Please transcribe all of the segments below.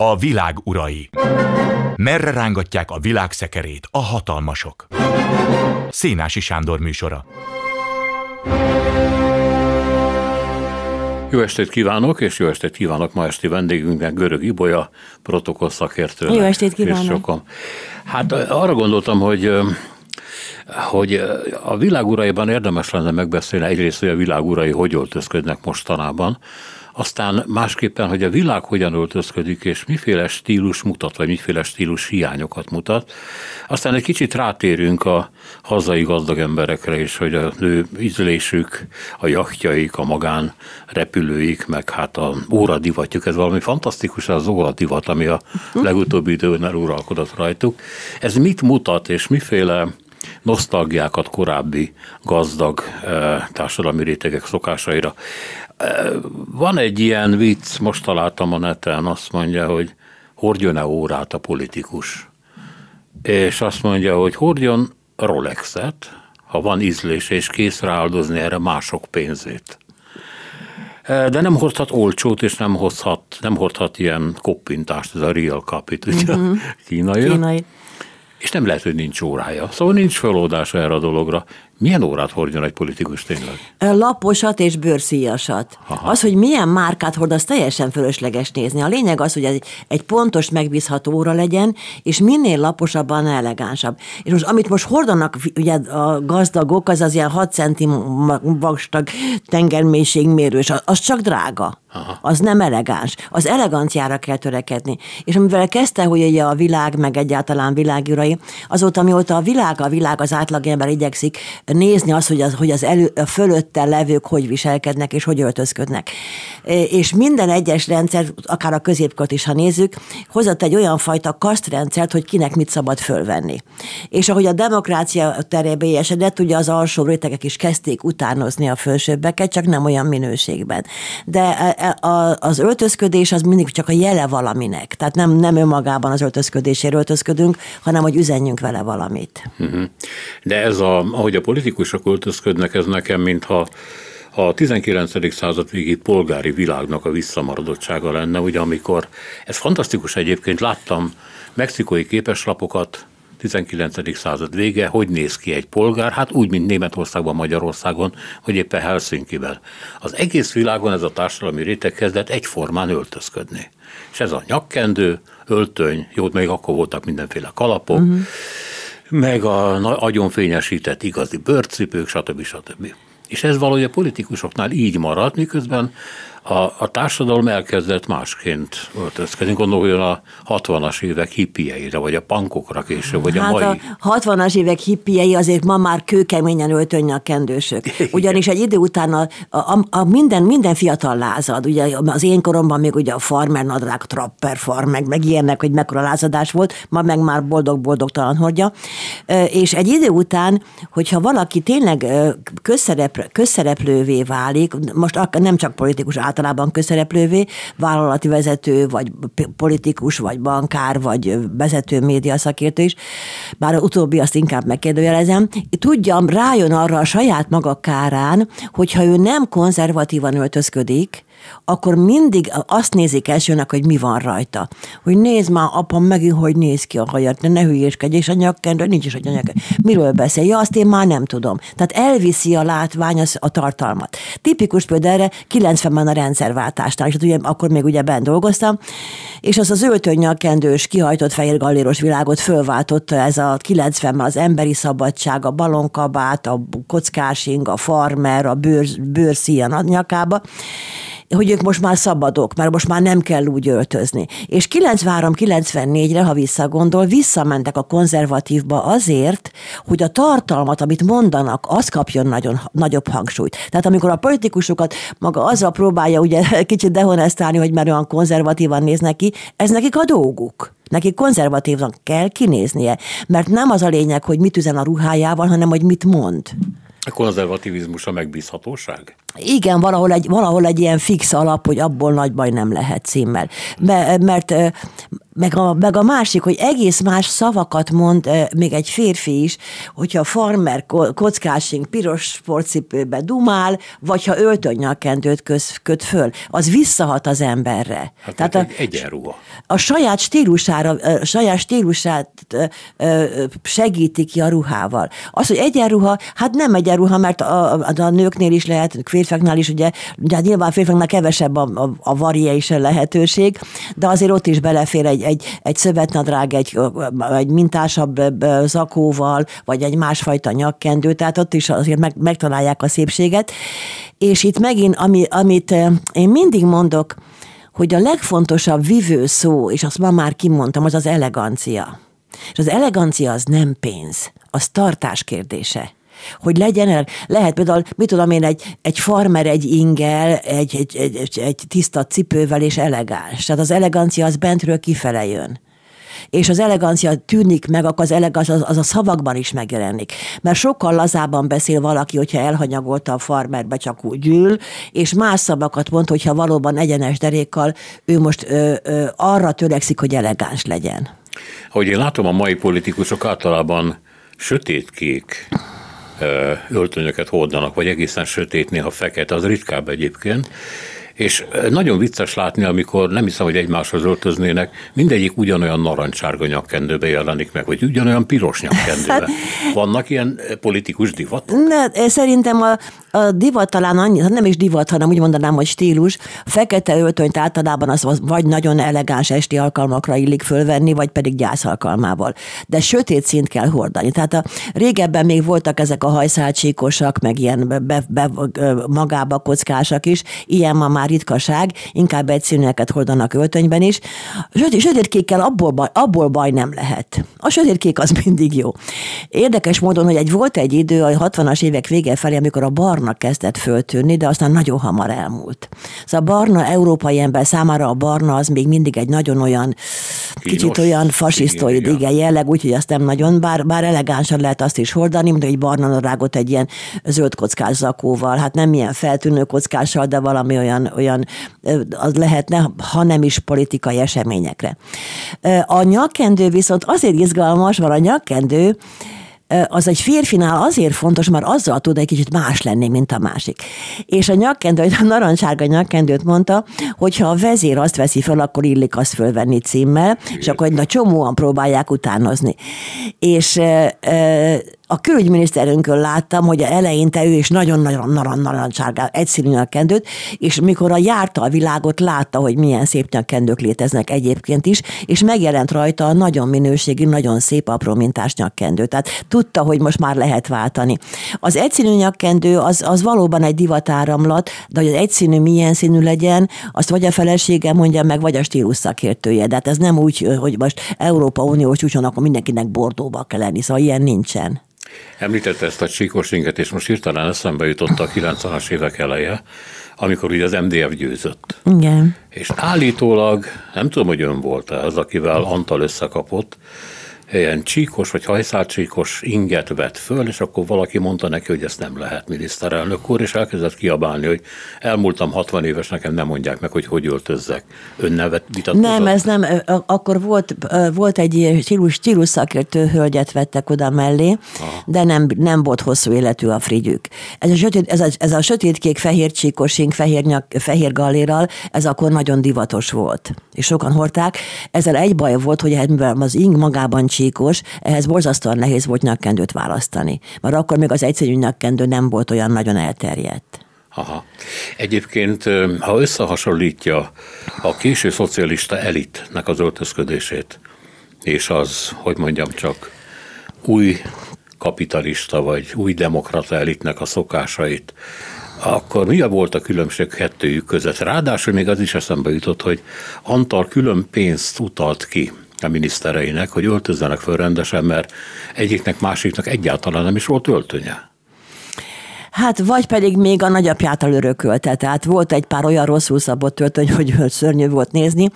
A világ urai. Merre rángatják a világ szekerét a hatalmasok? Szénási Sándor műsora. Jó estét kívánok, és jó estét kívánok ma esti vendégünknek, Görög Ibolya, protokoll szakértőnek. Jó estét kívánok. Hát arra gondoltam, hogy hogy a világuraiban érdemes lenne megbeszélni egyrészt, hogy a világurai hogy öltözködnek mostanában, aztán másképpen, hogy a világ hogyan öltözködik, és miféle stílus mutat, vagy miféle stílus hiányokat mutat. Aztán egy kicsit rátérünk a hazai gazdag emberekre is, hogy a nő ízlésük, a jachtjaik, a magán repülőik, meg hát a óradivatjuk, ez valami fantasztikus az óradivat, ami a legutóbbi időn eluralkodott rajtuk. Ez mit mutat, és miféle nosztalgiákat korábbi gazdag eh, társadalmi rétegek szokásaira. Van egy ilyen vicc, most találtam a neten, azt mondja, hogy hordjon-e órát a politikus. És azt mondja, hogy hordjon Rolexet, ha van ízlés, és kész rááldozni erre mások pénzét. De nem hordhat olcsót, és nem hozhat, nem hordhat ilyen koppintást, ez a Real Capit, ugye, uh-huh. kínai. kínai. És nem lehet, hogy nincs órája. Szóval nincs feloldása erre a dologra. Milyen órát hordjon egy politikus tényleg? Laposat és bőrszíjasat. Aha. Az, hogy milyen márkát hord, az teljesen fölösleges nézni. A lényeg az, hogy egy, egy pontos, megbízható óra legyen, és minél laposabban elegánsabb. És most, amit most hordanak ugye a gazdagok, az az ilyen 6 centi vastag tengermélységmérős, az csak drága. Aha. Az nem elegáns. Az eleganciára kell törekedni. És amivel kezdte, hogy ugye a világ, meg egyáltalán világurai, azóta, mióta a világ, a világ az átlagember igyekszik nézni azt, hogy az, hogy az elő, a fölötte levők hogy viselkednek és hogy öltözködnek. És minden egyes rendszer, akár a középkort is, ha nézzük, hozott egy olyan fajta kasztrendszert, hogy kinek mit szabad fölvenni. És ahogy a demokrácia terébe esedett, ugye az alsó rétegek is kezdték utánozni a felsőbbeket, csak nem olyan minőségben. De az öltözködés az mindig csak a jele valaminek. Tehát nem, nem önmagában az öltözködésért öltözködünk, hanem hogy üzenjünk vele valamit. Mhm. De ez, a, ahogy a politikusok öltözködnek, ez nekem, mintha a 19. század végi polgári világnak a visszamaradottsága lenne, ugye amikor, ez fantasztikus egyébként, láttam mexikói képeslapokat, 19. század vége, hogy néz ki egy polgár, hát úgy, mint Németországban, Magyarországon, vagy éppen Helsinkiben. Az egész világon ez a társadalmi réteg kezdett egyformán öltözködni. És ez a nyakkendő, öltöny, jó, még akkor voltak mindenféle kalapok, uh-huh. meg a agyonfényesített igazi bőrcipők, stb. stb. És ez valahogy a politikusoknál így maradt, miközben a, a társadalom elkezdett másként öltözkedni. Gondoljon a 60-as évek hippieire, vagy a pankokra később, vagy hát a mai. A 60-as évek hippiei azért ma már kőkeményen kendősök. Ugyanis egy idő után a, a, a minden, minden fiatal lázad. Ugye az én koromban még ugye a farmer nadrág, trapper farm, meg, meg ilyenek, hogy mekkora lázadás volt, ma meg már boldog-boldogtalan hordja. És egy idő után, hogyha valaki tényleg közszerep, közszereplővé válik, most nem csak politikus, át általában közszereplővé, vállalati vezető, vagy politikus, vagy bankár, vagy vezető média szakértő is, bár utóbbi azt inkább megkérdőjelezem, tudjam, rájön arra a saját maga kárán, hogyha ő nem konzervatívan öltözködik, akkor mindig azt nézik elsőnek, hogy mi van rajta. Hogy nézd már, apa, megint hogy néz ki a hajat, ne hülyéskedj, és a nyakkendő, nincs is a nyakkendő. Miről beszél? Ja, azt én már nem tudom. Tehát elviszi a látvány az, a tartalmat. Tipikus például erre 90-ben a rendszerváltásnál, és hát ugye, akkor még ugye bent dolgoztam, és az az öltöny nyakkendős, kihajtott fehér galléros világot fölváltotta ez a 90-ben az emberi szabadság, a balonkabát, a kockásing, a farmer, a bőr, bőrszíjan a nyakába, hogy ők most már szabadok, mert most már nem kell úgy öltözni. És 93-94-re, ha visszagondol, visszamentek a konzervatívba azért, hogy a tartalmat, amit mondanak, az kapjon nagyon, nagyobb hangsúlyt. Tehát amikor a politikusokat maga azzal próbálja ugye kicsit dehonestálni, hogy már olyan konzervatívan néznek ki, ez nekik a dolguk. Neki konzervatívnak kell kinéznie, mert nem az a lényeg, hogy mit üzen a ruhájával, hanem hogy mit mond. A konzervativizmus a megbízhatóság? igen, valahol egy, valahol egy ilyen fix alap, hogy abból nagy baj nem lehet címmel. Mert meg a, meg a másik, hogy egész más szavakat mond még egy férfi is, hogyha farmer kockásink piros sportcipőbe dumál, vagy ha öltönnyakendőt köt föl, az visszahat az emberre. Hát Tehát a, egyenruha. A saját stílusára, a saját stílusát segíti ki a ruhával. Az, hogy egyenruha, hát nem egyenruha, mert a, a, a nőknél is lehet, férfiaknál is ugye, ugye nyilván férfiaknál kevesebb a, a, a variation lehetőség, de azért ott is belefér egy, egy, egy szövetnadrág, egy, egy mintásabb zakóval, vagy egy másfajta nyakkendő, tehát ott is azért meg, megtalálják a szépséget. És itt megint, ami, amit én mindig mondok, hogy a legfontosabb vivő szó, és azt ma már kimondtam, az az elegancia. És az elegancia az nem pénz, az tartás kérdése hogy legyen, lehet például, mit tudom én, egy, egy farmer egy ingel, egy, egy, egy, egy, tiszta cipővel és elegáns. Tehát az elegancia az bentről kifele jön és az elegancia tűnik meg, akkor az elegancia az, az a szavakban is megjelenik. Mert sokkal lazában beszél valaki, hogyha elhanyagolta a farmerbe, csak úgy ül, és más szavakat mond, hogyha valóban egyenes derékkal ő most ö, ö, arra törekszik, hogy elegáns legyen. Ahogy én látom, a mai politikusok általában sötétkék öltönyöket hordanak, vagy egészen sötét, néha fekete, az ritkább egyébként. És nagyon vicces látni, amikor nem hiszem, hogy egymáshoz öltöznének, mindegyik ugyanolyan narancsárga nyakkendőbe jelenik meg, vagy ugyanolyan piros nyakkendőbe. Hát- Vannak ilyen politikus divat? Ne, szerintem a, a divat talán annyi, hát nem is divat, hanem úgy mondanám, hogy stílus. Fekete öltönyt általában az vagy nagyon elegáns esti alkalmakra illik fölvenni, vagy pedig gyász alkalmával. De sötét szint kell hordani. Tehát a, régebben még voltak ezek a hajszálcsíkosak, meg ilyen be, be, magába kockásak is, ilyen ma már ritkaság, inkább egyszínűeket hordanak öltönyben is. Sötét, sötétkékkel abból baj, abból baj nem lehet. A sötétkék az mindig jó. Érdekes módon, hogy egy volt egy idő a 60-as évek vége felé, amikor a barna kezdett föltűnni, de aztán nagyon hamar elmúlt. Szóval a barna európai ember számára a barna az még mindig egy nagyon olyan, Kínos, kicsit olyan fasisztoid, igen, igen jelleg, úgyhogy azt nem nagyon, bár, bár elegánsan lehet azt is hordani, mint egy barna nadrágot egy ilyen zöld kockás zakóval, hát nem ilyen feltűnő kockással, de valami olyan, olyan az lehetne, ha nem is politikai eseményekre. A nyakkendő viszont azért izgalmas, mert a nyakkendő az egy férfinál azért fontos, mert azzal tud egy kicsit más lenni, mint a másik. És a nyakkendő, a narancsárga nyakkendőt mondta, hogy ha a vezér azt veszi fel, akkor illik azt fölvenni címmel, és akkor egy csomóan próbálják utánozni. És a külügyminiszterünkön láttam, hogy eleinte ő is nagyon-nagyon narancsárgá, egyszerű nyakkendőt, és mikor a járta a világot, látta, hogy milyen szép nyakkendők léteznek egyébként is, és megjelent rajta a nagyon minőségű, nagyon szép apró mintás nyakkendő. Tehát tudta, hogy most már lehet váltani. Az egyszínű nyakkendő az, az valóban egy divatáramlat, de hogy az egyszínű milyen színű legyen, azt vagy a felesége mondja meg, vagy a stílus szakértője. De hát ez nem úgy, hogy most Európa Uniós csúcson akkor mindenkinek bordóba kell lenni, szóval ilyen nincsen. Említette ezt a csíkos inget, és most hirtelen eszembe jutott a 90-as évek eleje, amikor ugye az MDF győzött. Igen. És állítólag, nem tudom, hogy ön volt-e az, akivel Antal összekapott, ilyen csíkos vagy hajszálcsíkos inget vett föl, és akkor valaki mondta neki, hogy ezt nem lehet miniszterelnök úr, és elkezdett kiabálni, hogy elmúltam 60 éves, nekem nem mondják meg, hogy hogy öltözzek. Ön nevet vitatkozott? Nem, ez nem. Akkor volt, volt egy stílus, stílus szakértő hölgyet vettek oda mellé, Aha. de nem, nem volt hosszú életű a frigyük. Ez a, sötét, ez a, ez a sötétkék, fehér csíkos ing, fehér, nyak, fehér gallérral, ez akkor nagyon divatos volt. És sokan hordták. Ezzel egy baj volt, hogy mivel az ing magában csíkos, ehhez borzasztóan nehéz volt nyakkendőt választani. Mert akkor még az egyszerű nyakkendő nem volt olyan nagyon elterjedt. Aha. Egyébként, ha összehasonlítja a késő szocialista elitnek az öltözködését, és az, hogy mondjam csak, új kapitalista vagy új demokrata elitnek a szokásait, akkor mi volt a különbség kettőjük között? Ráadásul még az is eszembe jutott, hogy Antal külön pénzt utalt ki a minisztereinek, hogy öltözzenek föl rendesen, mert egyiknek másiknak egyáltalán nem is volt öltönye. Hát vagy pedig még a nagyapjától örökölte, tehát volt egy pár olyan rosszul szabott töltöny, hogy szörnyű volt nézni.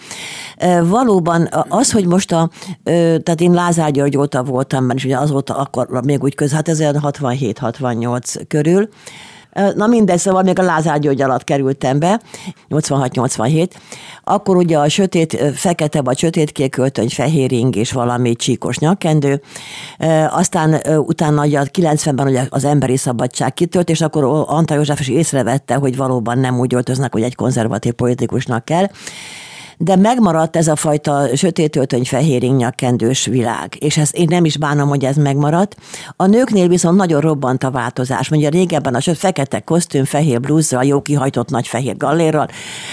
Valóban az, hogy most a, tehát én Lázár György óta voltam, mert ugye az volt akkor még úgy köz, hát ez 67-68 körül, Na mindegy, szóval még a Lázár György alatt kerültem be, 86-87. Akkor ugye a sötét, fekete vagy sötétkék költöny, fehér ing és valami csíkos nyakkendő. Aztán utána ugye 90-ben ugye az emberi szabadság kitört, és akkor Antal József is észrevette, hogy valóban nem úgy öltöznek, hogy egy konzervatív politikusnak kell de megmaradt ez a fajta sötét öltöny, fehér nyakkendős világ, és ezt én nem is bánom, hogy ez megmaradt. A nőknél viszont nagyon robbant a változás. Mondja régebben a fekete kosztüm, fehér blúzzal, jó kihajtott nagy fehér gallérral,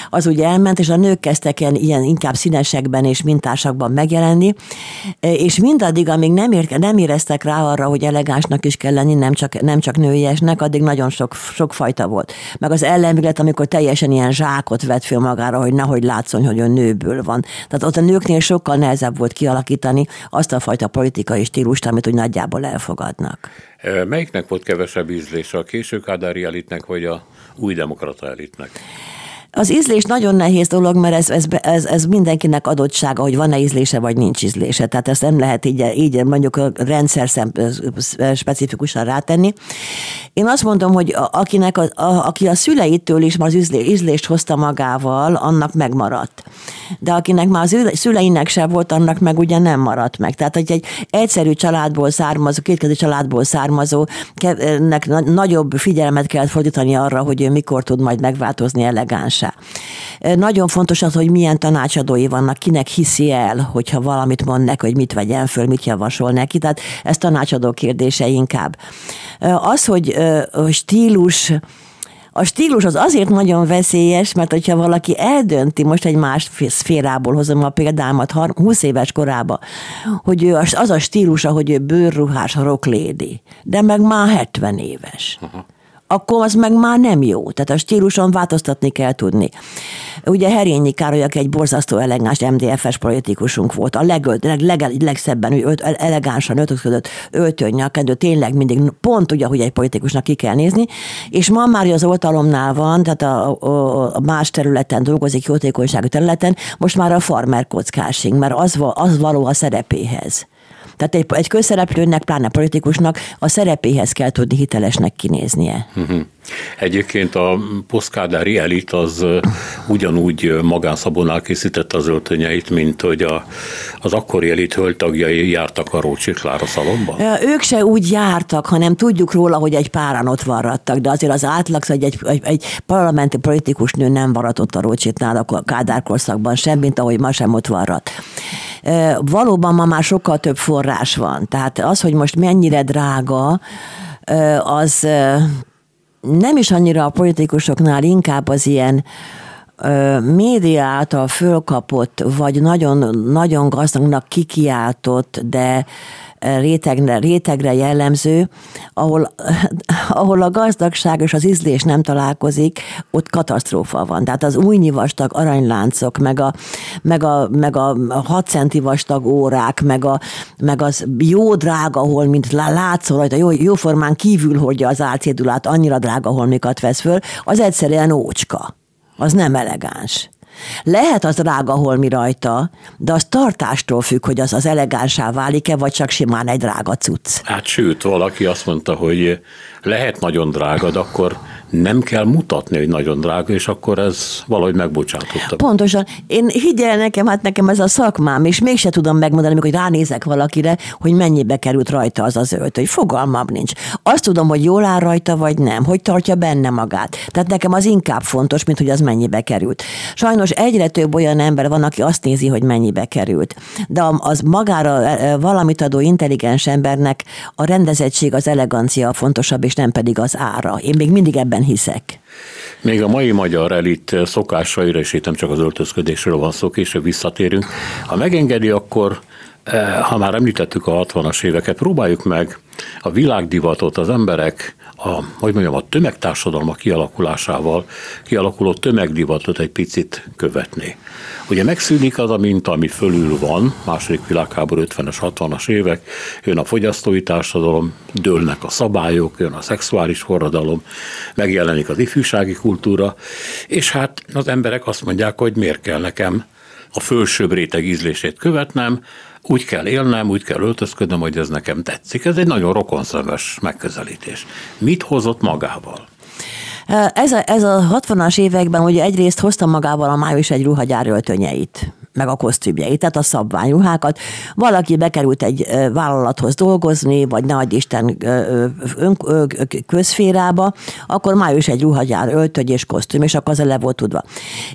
az ugye elment, és a nők kezdtek ilyen, ilyen inkább színesekben és mintásakban megjelenni, és mindaddig, amíg nem, ér, nem éreztek rá arra, hogy elegánsnak is kell lenni, nem csak, nem csak nőiesnek, addig nagyon sok, sok fajta volt. Meg az ellenvéglet, amikor teljesen ilyen zsákot vett föl magára, hogy nehogy látszon, hogy ön nőből van. Tehát ott a nőknél sokkal nehezebb volt kialakítani azt a fajta politikai stílust, amit úgy nagyjából elfogadnak. Melyiknek volt kevesebb ízlése, a késő kádári elitnek, vagy a új demokrata elitnek? Az ízlés nagyon nehéz dolog, mert ez, ez, ez, ez mindenkinek adottsága, hogy van-e ízlése, vagy nincs ízlése. Tehát ezt nem lehet így, így mondjuk a rendszer szem, specifikusan rátenni. Én azt mondom, hogy akinek a, a, aki a szüleitől is már az ízlés, ízlést hozta magával, annak megmaradt. De akinek már az szüleinek sem volt, annak meg ugye nem maradt meg. Tehát, hogy egy egyszerű családból származó, kétkezi családból származó, nek nagyobb figyelmet kell fordítani arra, hogy ő mikor tud majd megváltozni elegáns tanácsá. Nagyon fontos az, hogy milyen tanácsadói vannak, kinek hiszi el, hogyha valamit mond neki, hogy mit vegyen föl, mit javasol neki. Tehát ez tanácsadó kérdése inkább. Az, hogy stílus, a stílus az azért nagyon veszélyes, mert hogyha valaki eldönti, most egy más szférából hozom a példámat, 20 éves korába, hogy ő az a stílusa, hogy ő bőrruhás rocklédi, de meg már 70 éves. Aha akkor az meg már nem jó. Tehát a stíluson változtatni kell tudni. Ugye Herényi Károly, aki egy borzasztó elegáns MDF-es politikusunk volt, a legölt, leg, leg, legszebben, hogy öt, elegánsan öltözködött, öltőnyakendő, tényleg mindig pont ugye, hogy egy politikusnak ki kell nézni, és ma már az oltalomnál van, tehát a, a, a más területen dolgozik, jótékonyságú területen, most már a farmer kockásing, mert az, az való a szerepéhez. Tehát egy, egy közszereplőnek, pláne politikusnak a szerepéhez kell tudni hitelesnek kinéznie. Uh-huh. Egyébként a poszkádári elit az ugyanúgy magánszabonál készítette az öltönyeit, mint hogy a, az akkori elit hölgytagjai jártak a Rócsiklára szalomban? Ők se úgy jártak, hanem tudjuk róla, hogy egy páran ott varrattak, de azért az átlag, hogy egy, egy, egy parlamenti politikus nő nem varatott a Rócsiknál a Kádár korszakban sem, mint ahogy ma sem ott varrat. Valóban ma már sokkal több forrás van, tehát az, hogy most mennyire drága, az nem is annyira a politikusoknál, inkább az ilyen média által fölkapott, vagy nagyon, nagyon gazdagnak kikiáltott, de rétegre, rétegre jellemző, ahol, ahol a gazdagság és az ízlés nem találkozik, ott katasztrófa van. Tehát az újnyi vastag aranyláncok, meg a, meg a, meg a 6 centi vastag órák, meg, a, meg az jó drága holmit látszol rajta, jó, jóformán kívül hordja az álcédulát, annyira drága holmikat vesz föl, az egyszerűen ócska. Az nem elegáns. Lehet az drága holmi rajta, de az tartástól függ, hogy az az elegánsá válik-e, vagy csak simán egy drága cucc. Hát sőt, valaki azt mondta, hogy lehet nagyon drága, de akkor nem kell mutatni, hogy nagyon drága, és akkor ez valahogy megbocsátotta. Pontosan. Én higgyel nekem, hát nekem ez a szakmám, és mégse tudom megmondani, amikor ránézek valakire, hogy mennyibe került rajta az az ölt, hogy fogalmam nincs. Azt tudom, hogy jól áll rajta, vagy nem, hogy tartja benne magát. Tehát nekem az inkább fontos, mint hogy az mennyibe került. Sajnos egyre több olyan ember van, aki azt nézi, hogy mennyibe került. De az magára e, e, valamit adó intelligens embernek a rendezettség, az elegancia a fontosabb, és nem pedig az ára. Én még mindig ebben hiszek. Még a mai magyar elit szokásaira, és itt nem csak az öltözködésről van szó, később visszatérünk. Ha megengedi, akkor eh, ha már említettük a 60-as éveket, próbáljuk meg a világdivatot, az emberek a, hogy mondjam, a tömegtársadalma kialakulásával kialakuló tömegdivatot egy picit követni. Ugye megszűnik az a minta, ami fölül van, második világháború 50-es, 60-as évek, jön a fogyasztói társadalom, dőlnek a szabályok, jön a szexuális forradalom, megjelenik az ifjúsági kultúra, és hát az emberek azt mondják, hogy miért kell nekem a fölsőbb réteg ízlését követnem, úgy kell élnem, úgy kell öltözködnöm, hogy ez nekem tetszik. Ez egy nagyon rokonszemes megközelítés. Mit hozott magával? Ez a, ez a 60-as években ugye egyrészt hozta magával a május egy ruhagyár öltönyeit meg a kosztümjeit, tehát a szabványruhákat. Valaki bekerült egy vállalathoz dolgozni, vagy ne adj Isten ön, közférába, akkor május egy ruhagyár, öltöny és kosztüm, és akkor az le volt tudva.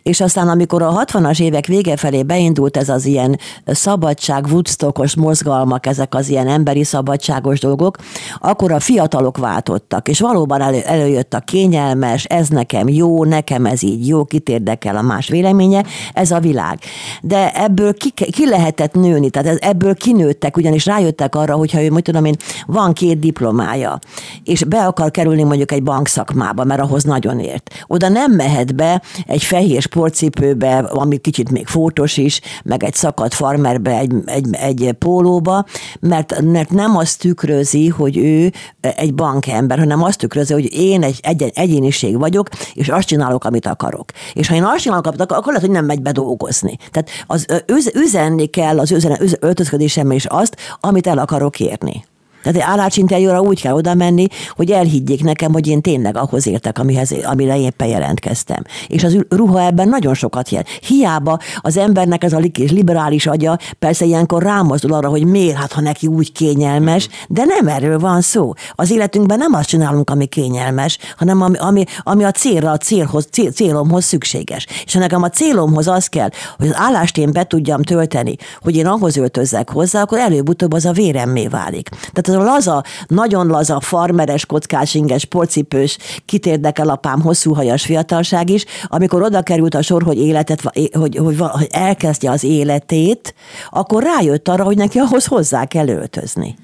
És aztán, amikor a 60-as évek vége felé beindult ez az ilyen szabadság, Woodstockos mozgalmak, ezek az ilyen emberi szabadságos dolgok, akkor a fiatalok váltottak, és valóban elő, előjött a kényelmes, ez nekem jó, nekem ez így jó, kit érdekel a más véleménye, ez a világ de ebből ki, ki lehetett nőni, tehát ebből kinőttek, ugyanis rájöttek arra, hogyha ő, mit tudom én, van két diplomája, és be akar kerülni mondjuk egy bankszakmába, mert ahhoz nagyon ért. Oda nem mehet be egy fehér sportcipőbe, ami kicsit még fótos is, meg egy szakadt farmerbe, egy, egy, egy pólóba, mert, mert nem azt tükrözi, hogy ő egy bankember, hanem azt tükrözi, hogy én egy, egy egyéniség vagyok, és azt csinálok, amit akarok. És ha én azt csinálok, amit akkor lehet, hogy nem megy be dolgozni. Tehát az üzenni kell az öltözködésemmel is azt, amit el akarok érni. Tehát egy állásinterjúra úgy kell oda menni, hogy elhiggyék nekem, hogy én tényleg ahhoz értek, amihez, amire éppen jelentkeztem. És az ruha ebben nagyon sokat jelent. Hiába az embernek ez a liberális agya persze ilyenkor rámozdul arra, hogy miért, hát ha neki úgy kényelmes, de nem erről van szó. Az életünkben nem azt csinálunk, ami kényelmes, hanem ami, ami, ami a célra, a célhoz, cél, célomhoz szükséges. És ha nekem a célomhoz az kell, hogy az állást én be tudjam tölteni, hogy én ahhoz öltözzek hozzá, akkor előbb-utóbb az a véremmé válik. Tehát a laza, nagyon laza, farmeres, kockás, inges, sportcipős, kit érdekel apám, hosszú hajas fiatalság is, amikor oda került a sor, hogy életet, hogy, hogy, hogy elkezdje az életét, akkor rájött arra, hogy neki ahhoz hozzá kell öltözni.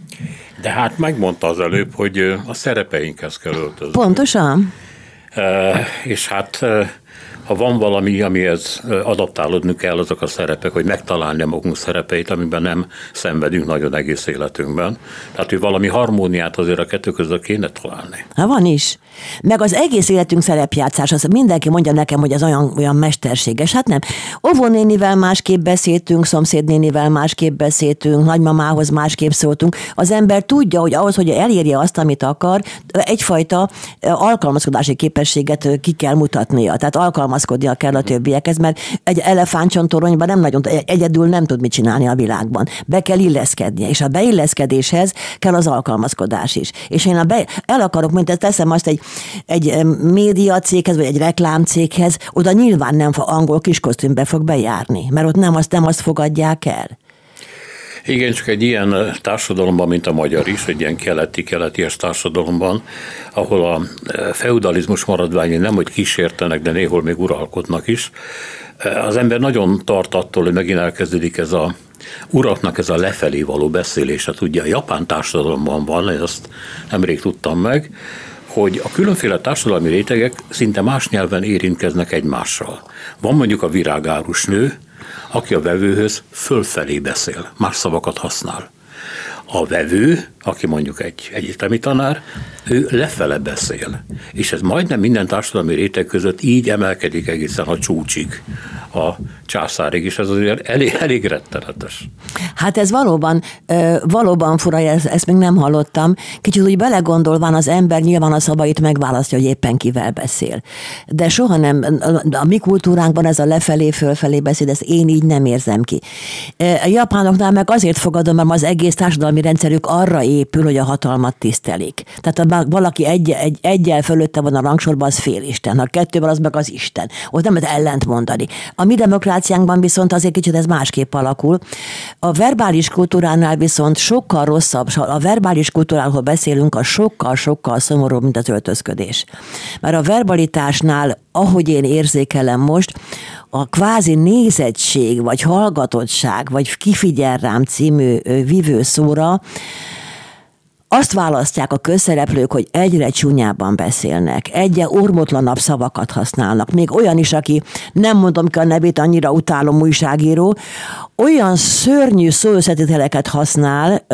De hát megmondta az előbb, hogy a szerepeinkhez kell öltözni. Pontosan. E, és hát ha van valami, amihez adaptálódni kell, azok a szerepek, hogy megtalálni a magunk szerepeit, amiben nem szenvedünk nagyon egész életünkben. Tehát, hogy valami harmóniát azért a kettő között kéne találni. Ha van is. Meg az egész életünk szerepjátszás, az mindenki mondja nekem, hogy az olyan, olyan mesterséges. Hát nem. Óvónénivel másképp beszéltünk, szomszédnénivel másképp beszéltünk, nagymamához másképp szóltunk. Az ember tudja, hogy ahhoz, hogy elérje azt, amit akar, egyfajta alkalmazkodási képességet ki kell mutatnia. Tehát alkalmazkodnia kell a többiekhez, mert egy elefántcsontoronyban nem nagyon, egyedül nem tud mit csinálni a világban. Be kell illeszkednie, és a beilleszkedéshez kell az alkalmazkodás is. És én a be, el akarok, mint ezt teszem azt egy egy média céghez, vagy egy reklámcéghez, oda nyilván nem fog angol kiskosztümbe fog bejárni, mert ott nem azt, nem azt fogadják el. Igen, csak egy ilyen társadalomban, mint a magyar is, egy ilyen keleti-keleti társadalomban, ahol a feudalizmus maradványai nem, hogy kísértenek, de néhol még uralkodnak is, az ember nagyon tart attól, hogy megint elkezdődik ez a uraknak ez a lefelé való beszélése. Ugye a japán társadalomban van, ezt nemrég tudtam meg, hogy a különféle társadalmi rétegek szinte más nyelven érintkeznek egymással. Van mondjuk a virágárus nő, aki a vevőhöz fölfelé beszél, más szavakat használ. A vevő, aki mondjuk egy egyetemi tanár, ő lefele beszél. És ez majdnem minden társadalmi réteg között így emelkedik egészen a csúcsig a császárig, és ez azért elég, elég rettenetes. Hát ez valóban, valóban fura, ezt, ezt még nem hallottam. Kicsit úgy belegondolván az ember nyilván a szabait megválasztja, hogy éppen kivel beszél. De soha nem, a mi kultúránkban ez a lefelé, fölfelé beszéd, ezt én így nem érzem ki. A japánoknál meg azért fogadom, mert az egész társadalmi rendszerük arra épül, hogy a hatalmat tisztelik. Tehát ha valaki egy, egy, egyel fölötte van a rangsorban, az félisten. Ha kettővel, az meg az Isten. Ott nem lehet ellent mondani. A mi demokráciánkban viszont azért kicsit ez másképp alakul. A verbális kultúránál viszont sokkal rosszabb, a verbális kultúráról beszélünk, a sokkal-sokkal szomorúbb, mint az öltözködés. Mert a verbalitásnál, ahogy én érzékelem most, a kvázi nézettség, vagy hallgatottság, vagy kifigyel rám című vívőszóra, azt választják a közszereplők, hogy egyre csúnyában beszélnek, egyre ormotlanabb szavakat használnak. Még olyan is, aki nem mondom ki a nevét, annyira utálom újságíró, olyan szörnyű szóösszetételeket használ,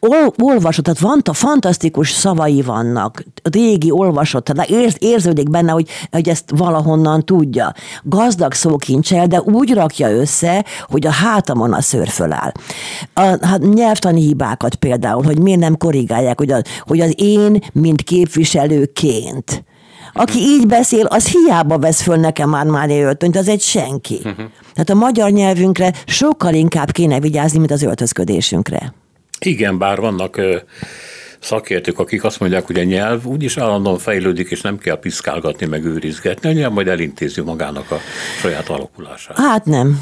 ol, olvasott, tehát fanta, fantasztikus szavai vannak, régi olvasott, tehát érz, érződik benne, hogy, hogy ezt valahonnan tudja. Gazdag szókincsel, de úgy rakja össze, hogy a hátamon a szőr föláll. A, hát nyelvtani hibákat például, hogy miért nem korrigálják, hogy, a, hogy az én, mint képviselőként Aki így beszél, az hiába vesz föl nekem már már öltönyt, az egy senki. Uh-huh. Tehát a magyar nyelvünkre sokkal inkább kéne vigyázni, mint az öltözködésünkre. Igen, bár vannak szakértők, akik azt mondják, hogy a nyelv úgyis állandóan fejlődik, és nem kell piszkálgatni, meg őrizgetni, a nyelv majd elintézi magának a saját alakulását. Hát nem.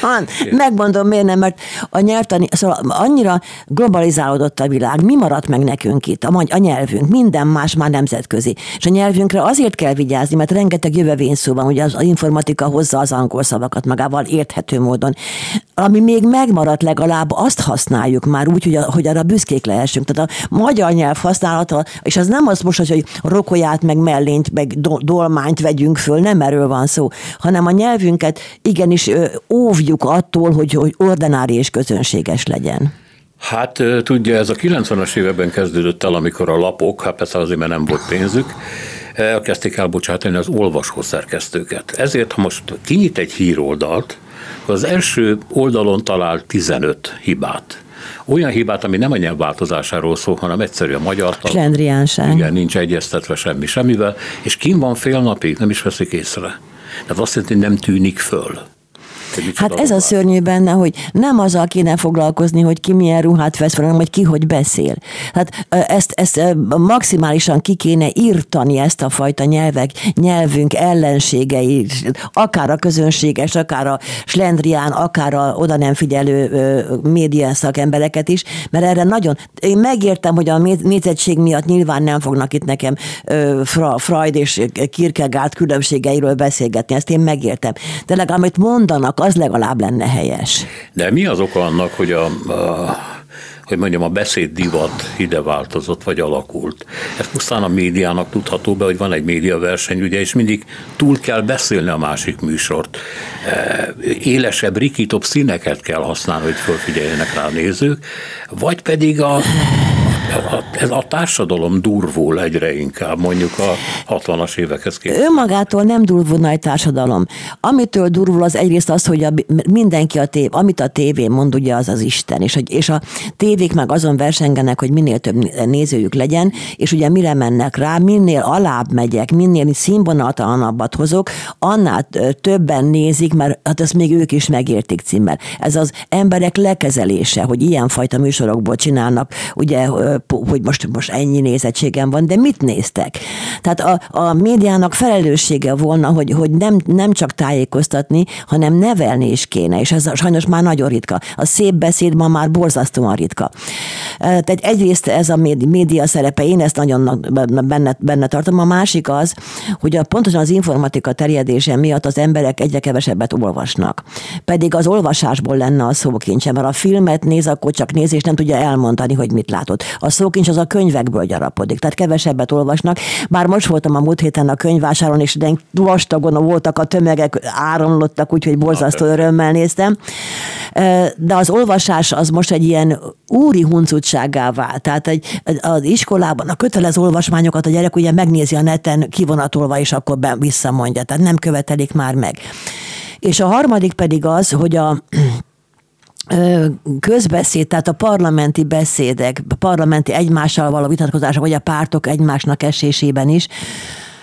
Han, megmondom, miért nem, mert a nyelvtani, szóval annyira globalizálódott a világ, mi maradt meg nekünk itt, a, a nyelvünk, minden más már nemzetközi. És a nyelvünkre azért kell vigyázni, mert rengeteg jövevén szó van, ugye az, az informatika hozza az angol szavakat magával érthető módon. Ami még megmaradt legalább, azt használjuk már úgy, hogy, a, hogy arra büszkék lehessünk. Tehát a magyar nyelv használata, és az nem az most, hogy rokolyát, meg mellényt, meg do, dolmányt vegyünk föl, nem erről van szó, hanem a nyelvünket igenis óvjuk attól, hogy, hogy ordinári és közönséges legyen? Hát tudja, ez a 90-as években kezdődött el, amikor a lapok, hát persze azért, mert nem volt pénzük, elkezdték elbocsátani az olvasó szerkesztőket. Ezért, ha most kinyit egy híroldalt, az első oldalon talál 15 hibát. Olyan hibát, ami nem a nyelvváltozásáról szól, hanem egyszerűen magyar. Slendriánság. Igen, nincs egyeztetve semmi semmivel, és kim van fél napig, nem is veszik észre. Tehát azt jelenti, hogy nem tűnik föl. Hát ez a szörnyű benne, hogy nem azzal kéne foglalkozni, hogy ki milyen ruhát vesz fel, hanem hogy ki hogy beszél. Hát ezt, ezt maximálisan ki kéne írtani ezt a fajta nyelvek, nyelvünk ellenségei, akár a közönséges, akár a slendrián, akár a oda nem figyelő média szakembereket is, mert erre nagyon, én megértem, hogy a nézettség miatt nyilván nem fognak itt nekem Freud és Kierkegaard különbségeiről beszélgetni, ezt én megértem. De legalább, amit mondanak, az legalább lenne helyes. De mi az oka annak, hogy a, a hogy mondjam, a beszéd divat ide változott, vagy alakult. Ez pusztán a médiának tudható be, hogy van egy médiaverseny, ugye, és mindig túl kell beszélni a másik műsort. E, élesebb, rikítóbb színeket kell használni, hogy fölfigyeljenek rá a nézők, vagy pedig a, ez a társadalom durvul egyre inkább, mondjuk a 60-as évekhez képest. Önmagától nem durvulna egy társadalom. Amitől durvul az egyrészt az, hogy a, mindenki a tév, amit a tévén mond, ugye az az Isten, és, és a tévék meg azon versengenek, hogy minél több nézőjük legyen, és ugye mire mennek rá, minél alább megyek, minél színvonatalanabbat hozok, annál többen nézik, mert hát ezt még ők is megértik címmel. Ez az emberek lekezelése, hogy ilyenfajta műsorokból csinálnak, ugye hogy most, most ennyi nézettségem van, de mit néztek? Tehát a, a médiának felelőssége volna, hogy, hogy nem, nem csak tájékoztatni, hanem nevelni is kéne, és ez sajnos már nagyon ritka. A szép beszéd ma már borzasztóan ritka. Tehát egyrészt ez a média szerepe, én ezt nagyon benne, benne tartom. A másik az, hogy a, pontosan az informatika terjedése miatt az emberek egyre kevesebbet olvasnak. Pedig az olvasásból lenne a szókincse, mert a filmet néz, akkor csak néz, és nem tudja elmondani, hogy mit látott. A szókincs az a könyvekből gyarapodik, tehát kevesebbet olvasnak. Bár most voltam a múlt héten a könyvásáron, és de vastagon voltak a tömegek, áramlottak, úgyhogy borzasztó örömmel néztem. De az olvasás az most egy ilyen úri huncutsággá vált. Tehát egy, az iskolában a kötelező olvasmányokat a gyerek ugye megnézi a neten kivonatolva, és akkor be, visszamondja. Tehát nem követelik már meg. És a harmadik pedig az, hogy a közbeszéd, tehát a parlamenti beszédek, a parlamenti egymással való vitatkozások, vagy a pártok egymásnak esésében is,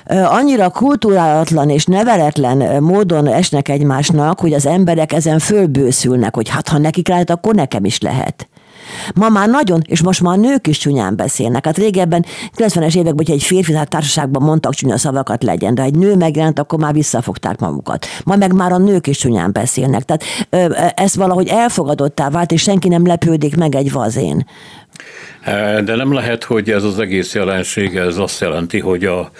annyira kulturálatlan és neveletlen módon esnek egymásnak, hogy az emberek ezen fölbőszülnek, hogy hát ha nekik lehet, akkor nekem is lehet. Ma már nagyon, és most már a nők is csúnyán beszélnek. Hát régebben, 90-es években, hogyha egy férfi hát társaságban mondtak csúnya szavakat legyen, de egy nő megjelent, akkor már visszafogták magukat. Ma meg már a nők is csúnyán beszélnek. Tehát ez valahogy elfogadottá vált, és senki nem lepődik meg egy vazén. De nem lehet, hogy ez az egész jelenség, ez azt jelenti, hogy a,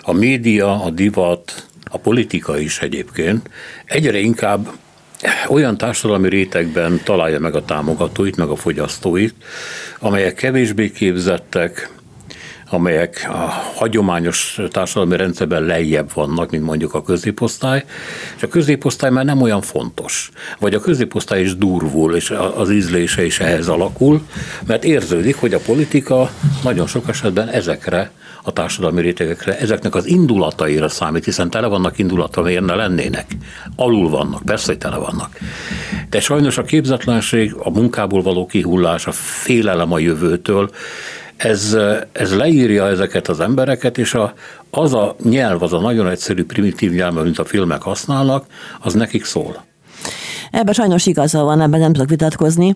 a média, a divat, a politika is egyébként egyre inkább olyan társadalmi rétegben találja meg a támogatóit, meg a fogyasztóit, amelyek kevésbé képzettek, amelyek a hagyományos társadalmi rendszerben lejjebb vannak, mint mondjuk a középosztály, és a középosztály már nem olyan fontos. Vagy a középosztály is durvul, és az ízlése is ehhez alakul, mert érződik, hogy a politika nagyon sok esetben ezekre a társadalmi rétegekre, ezeknek az indulataira számít, hiszen tele vannak indulata, miért ne lennének. Alul vannak, persze, hogy tele vannak. De sajnos a képzetlenség, a munkából való kihullás, a félelem a jövőtől, ez, ez leírja ezeket az embereket, és a, az a nyelv, az a nagyon egyszerű, primitív nyelv, mint a filmek használnak, az nekik szól. Ebben sajnos igaza van, ebben nem tudok vitatkozni.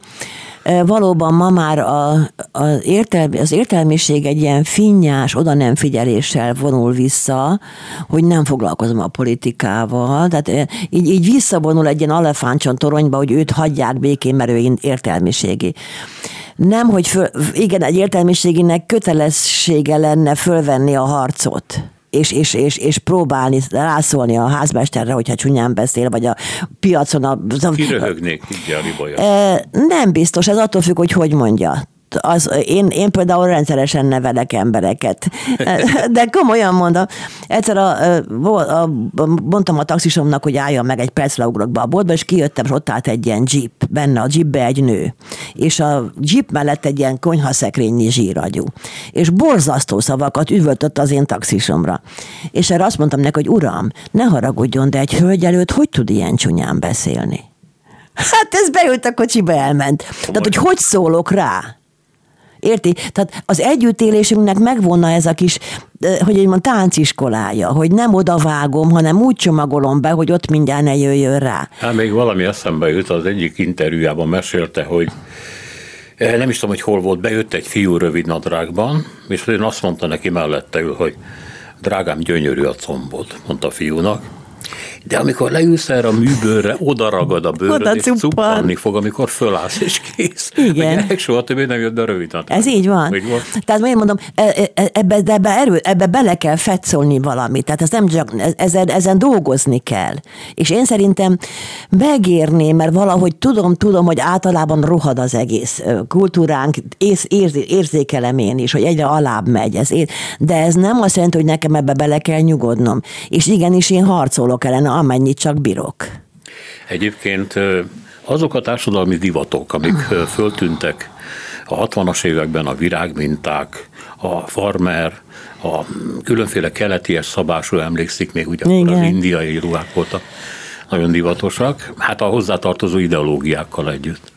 Valóban ma már a, a értelmi, az értelmiség egy ilyen finnyás, oda nem figyeléssel vonul vissza, hogy nem foglalkozom a politikával. Tehát így, így visszavonul egy ilyen alefáncson toronyba, hogy őt hagyják békén, mert ő értelmiségi nem, hogy föl, igen, egy értelmiséginek kötelessége lenne fölvenni a harcot és, és, és, és próbálni rászólni a házmesterre, hogyha csúnyán beszél, vagy a piacon. A, Kiröhögnék, így Nem biztos, ez attól függ, hogy hogy mondja az, én, én például rendszeresen nevelek embereket. De komolyan mondom, egyszer a, a, a, mondtam a taxisomnak, hogy álljon meg egy percre ugrok be a boltba, és kijöttem, és ott állt egy ilyen jeep, benne a jeepbe egy nő. És a jeep mellett egy ilyen konyhaszekrényi zsíragyú. És borzasztó szavakat üvöltött az én taxisomra. És erre azt mondtam neki, hogy uram, ne haragudjon, de egy hölgy előtt hogy tud ilyen csúnyán beszélni? Hát ez beült a kocsiba, elment. Tehát, hogy hogy szólok rá? Érti? Tehát az együttélésünknek megvonna ez a kis, hogy egy mond, tánciskolája, hogy nem odavágom, hanem úgy csomagolom be, hogy ott mindjárt ne jöjjön rá. Hát még valami eszembe jut, az egyik interjújában mesélte, hogy nem is tudom, hogy hol volt, bejött egy fiú rövid nadrágban, és én azt mondta neki mellette ül, hogy drágám, gyönyörű a combod, mondta a fiúnak, de amikor leülsz erre a műbőrre, oda ragad a bőröd, oda és cuppanni fog, amikor fölállsz, és kész. Igen. A soha többé nem jött be rövid Ez így van. így van. Tehát én mondom, e, e, e, ebbe, de ebbe, erő, ebbe bele kell fetszolni valamit. Tehát ez nem csak, ezen, ezen dolgozni kell. És én szerintem megérné, mert valahogy tudom, tudom, hogy általában rohad az egész kultúránk, ész, érz, érzékelem én is, hogy egyre alább megy. Ez, de ez nem azt jelenti, hogy nekem ebbe bele kell nyugodnom. És igenis én harcolok ellen, amennyit csak bírok. Egyébként azok a társadalmi divatok, amik föltűntek a 60-as években, a virágminták, a farmer, a különféle keleties szabású emlékszik, még ugye Igen. az indiai ruhák voltak nagyon divatosak, hát a hozzátartozó ideológiákkal együtt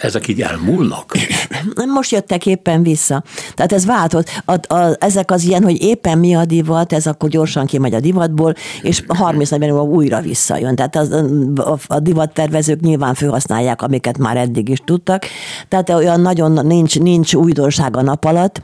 ezek így elmúlnak? Most jöttek éppen vissza. Tehát ez változott. A, a, ezek az ilyen, hogy éppen mi a divat, ez akkor gyorsan kimegy a divatból, és 30 40 óra újra visszajön. Tehát az, a, a divattervezők nyilván felhasználják, amiket már eddig is tudtak. Tehát olyan nagyon nincs, nincs újdonság a nap alatt.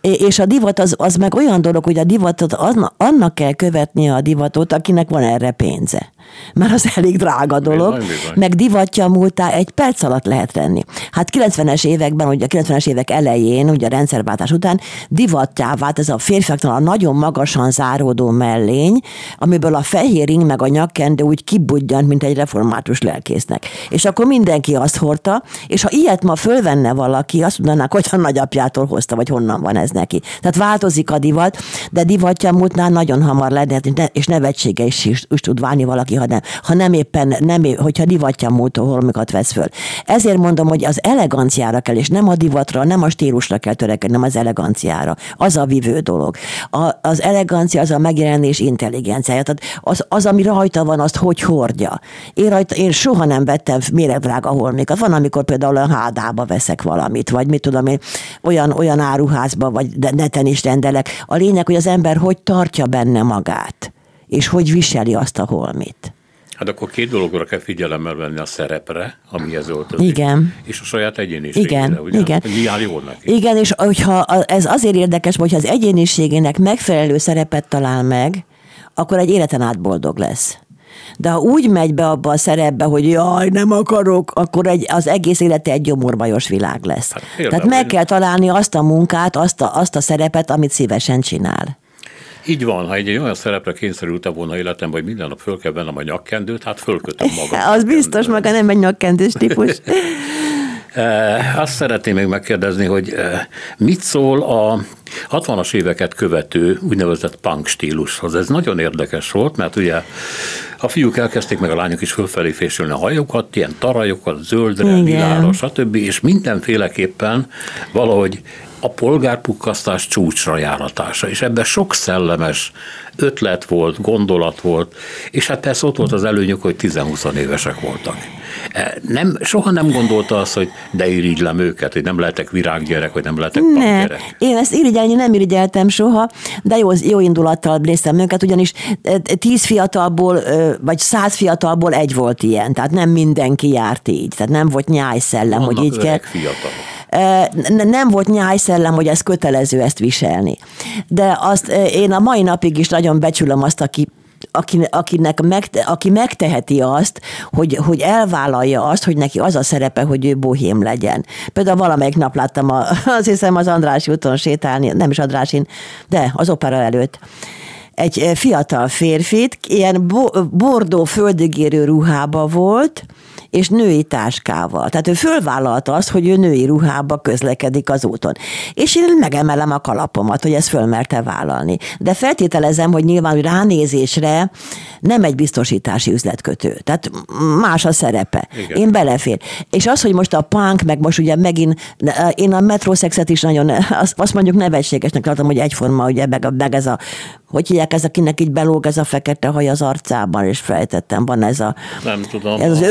És a divat az, az meg olyan dolog, hogy a divatot az, annak kell követnie a divatot, akinek van erre pénze. Mert az elég drága dolog. Bizony, bizony. Meg divatja múltá egy perc alatt lehet tenni. Hát 90-es években, ugye a 90-es évek elején, ugye a rendszerváltás után divattá vált ez a férfiaknál a nagyon magasan záródó mellény, amiből a fehér ring meg a nyakkendő úgy kibudjant, mint egy református lelkésznek. És akkor mindenki azt hordta, és ha ilyet ma fölvenne valaki, azt mondanák, hogy a nagyapjától hozta, vagy honnan van ez neki. Tehát változik a divat, de divatja múltnál nagyon hamar lehet, és nevetsége is, is, is tud válni valaki, ha nem, ha nem éppen, nem, hogyha divatja múlt holmikat vesz föl. Ezért ezért mondom, hogy az eleganciára kell, és nem a divatra, nem a stílusra kell törekedni, nem az eleganciára. Az a vivő dolog. A, az elegancia az a megjelenés intelligenciája. Tehát az, az, ami rajta van, azt hogy hordja. Én, rajta, én soha nem vettem méregdrága holmikat. Van, amikor például a hádába veszek valamit, vagy mit tudom én, olyan, olyan áruházba, vagy neten is rendelek. A lényeg, hogy az ember hogy tartja benne magát, és hogy viseli azt a holmit. Hát akkor két dologra kell figyelemmel venni a szerepre, amihez öltözik. Igen. És a saját egyéniségére, igen, ugye? Igen. Mi áll jól neki. Igen, és hogyha ez azért érdekes, hogyha az egyéniségének megfelelő szerepet talál meg, akkor egy életen át boldog lesz. De ha úgy megy be abba a szerepbe, hogy jaj, nem akarok, akkor egy, az egész élete egy gyomorbajos világ lesz. Hát, Tehát meg kell találni azt a munkát, azt a, azt a szerepet, amit szívesen csinál. Így van, ha egy, egy olyan szerepre kényszerülte volna életemben, hogy minden nap föl kell vennem a nyakkendőt, hát fölkötöm magam. Az biztos, maga nem egy nyakkendős típus. Eh, azt szeretném még megkérdezni, hogy eh, mit szól a 60-as éveket követő úgynevezett punk stílushoz. Ez nagyon érdekes volt, mert ugye a fiúk elkezdték meg a lányok is fölfelé fésülni a hajókat, ilyen tarajokat, zöldre, világra, stb. És mindenféleképpen valahogy a polgárpukkasztás csúcsra járatása, és ebben sok szellemes ötlet volt, gondolat volt, és hát persze ott volt az előnyük, hogy 10-20 évesek voltak. Nem, soha nem gondolta azt, hogy de irigylem őket, hogy nem lehetek virággyerek, vagy nem lehetek Ne, papgyerek. én ezt irigyelni nem irigyeltem soha, de jó, jó indulattal néztem őket, ugyanis eh, tíz fiatalból, vagy száz fiatalból egy volt ilyen, tehát nem mindenki járt így, tehát nem volt nyájszellem, hogy Vannak így kell. fiatalok. N- nem volt nyájszellem, hogy ez kötelező ezt viselni. De azt eh, én a mai napig is nagyon becsülöm azt, aki aki, akinek megte, aki megteheti azt, hogy, hogy elvállalja azt, hogy neki az a szerepe, hogy ő bohém legyen. Például valamelyik nap láttam, a, azt hiszem az András úton sétálni, nem is Andrásin, de az opera előtt egy eh, fiatal férfit, ilyen bo- bordó földigérő ruhába volt, és női táskával. Tehát ő fölvállalta azt, hogy ő női ruhába közlekedik az úton. És én megemelem a kalapomat, hogy ezt fölmerte vállalni. De feltételezem, hogy nyilván hogy ránézésre nem egy biztosítási üzletkötő. Tehát más a szerepe. Igen. Én belefér. És az, hogy most a punk, meg most ugye megint, én a metroszexet is nagyon, azt, mondjuk nevetségesnek tartom, hogy egyforma, ugye meg, meg ez a, hogy hívják ez, akinek így belóg ez a fekete haj az arcában, és fejtettem, van ez a, Nem tudom. ez az a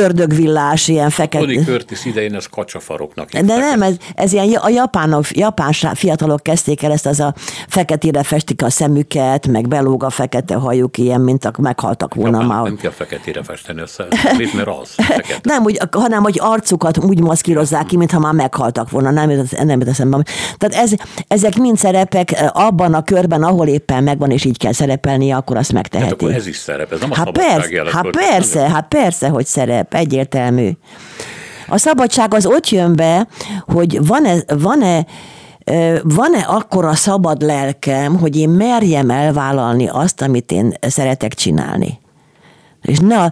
ördögvillás, ilyen Tony fekete. Curtis idején ez kacsafaroknak De nem, ez, ez ilyen a japánok, japán fiatalok kezdték el ezt, az a feketére festik a szemüket, meg belóg a fekete hajuk, ilyen, mint a meghaltak volna Japán, már. nem kell feketére festeni össze, mit, mert az fekete. Nem, úgy, hanem hogy arcukat úgy maszkírozzák ki, mintha már meghaltak volna, nem nem jut eszembe. Tehát ez, ezek mind szerepek eh, abban a körben, ahol éppen megvan, és így kell szerepelnie, akkor azt Hát megteheti. akkor ez is szerep, ez nem a Hát persze, hát persze, hát persze, hogy szerep, egyértelmű. A szabadság az ott jön be, hogy van-e, van-e van-e akkora szabad lelkem, hogy én merjem elvállalni azt, amit én szeretek csinálni? És ne,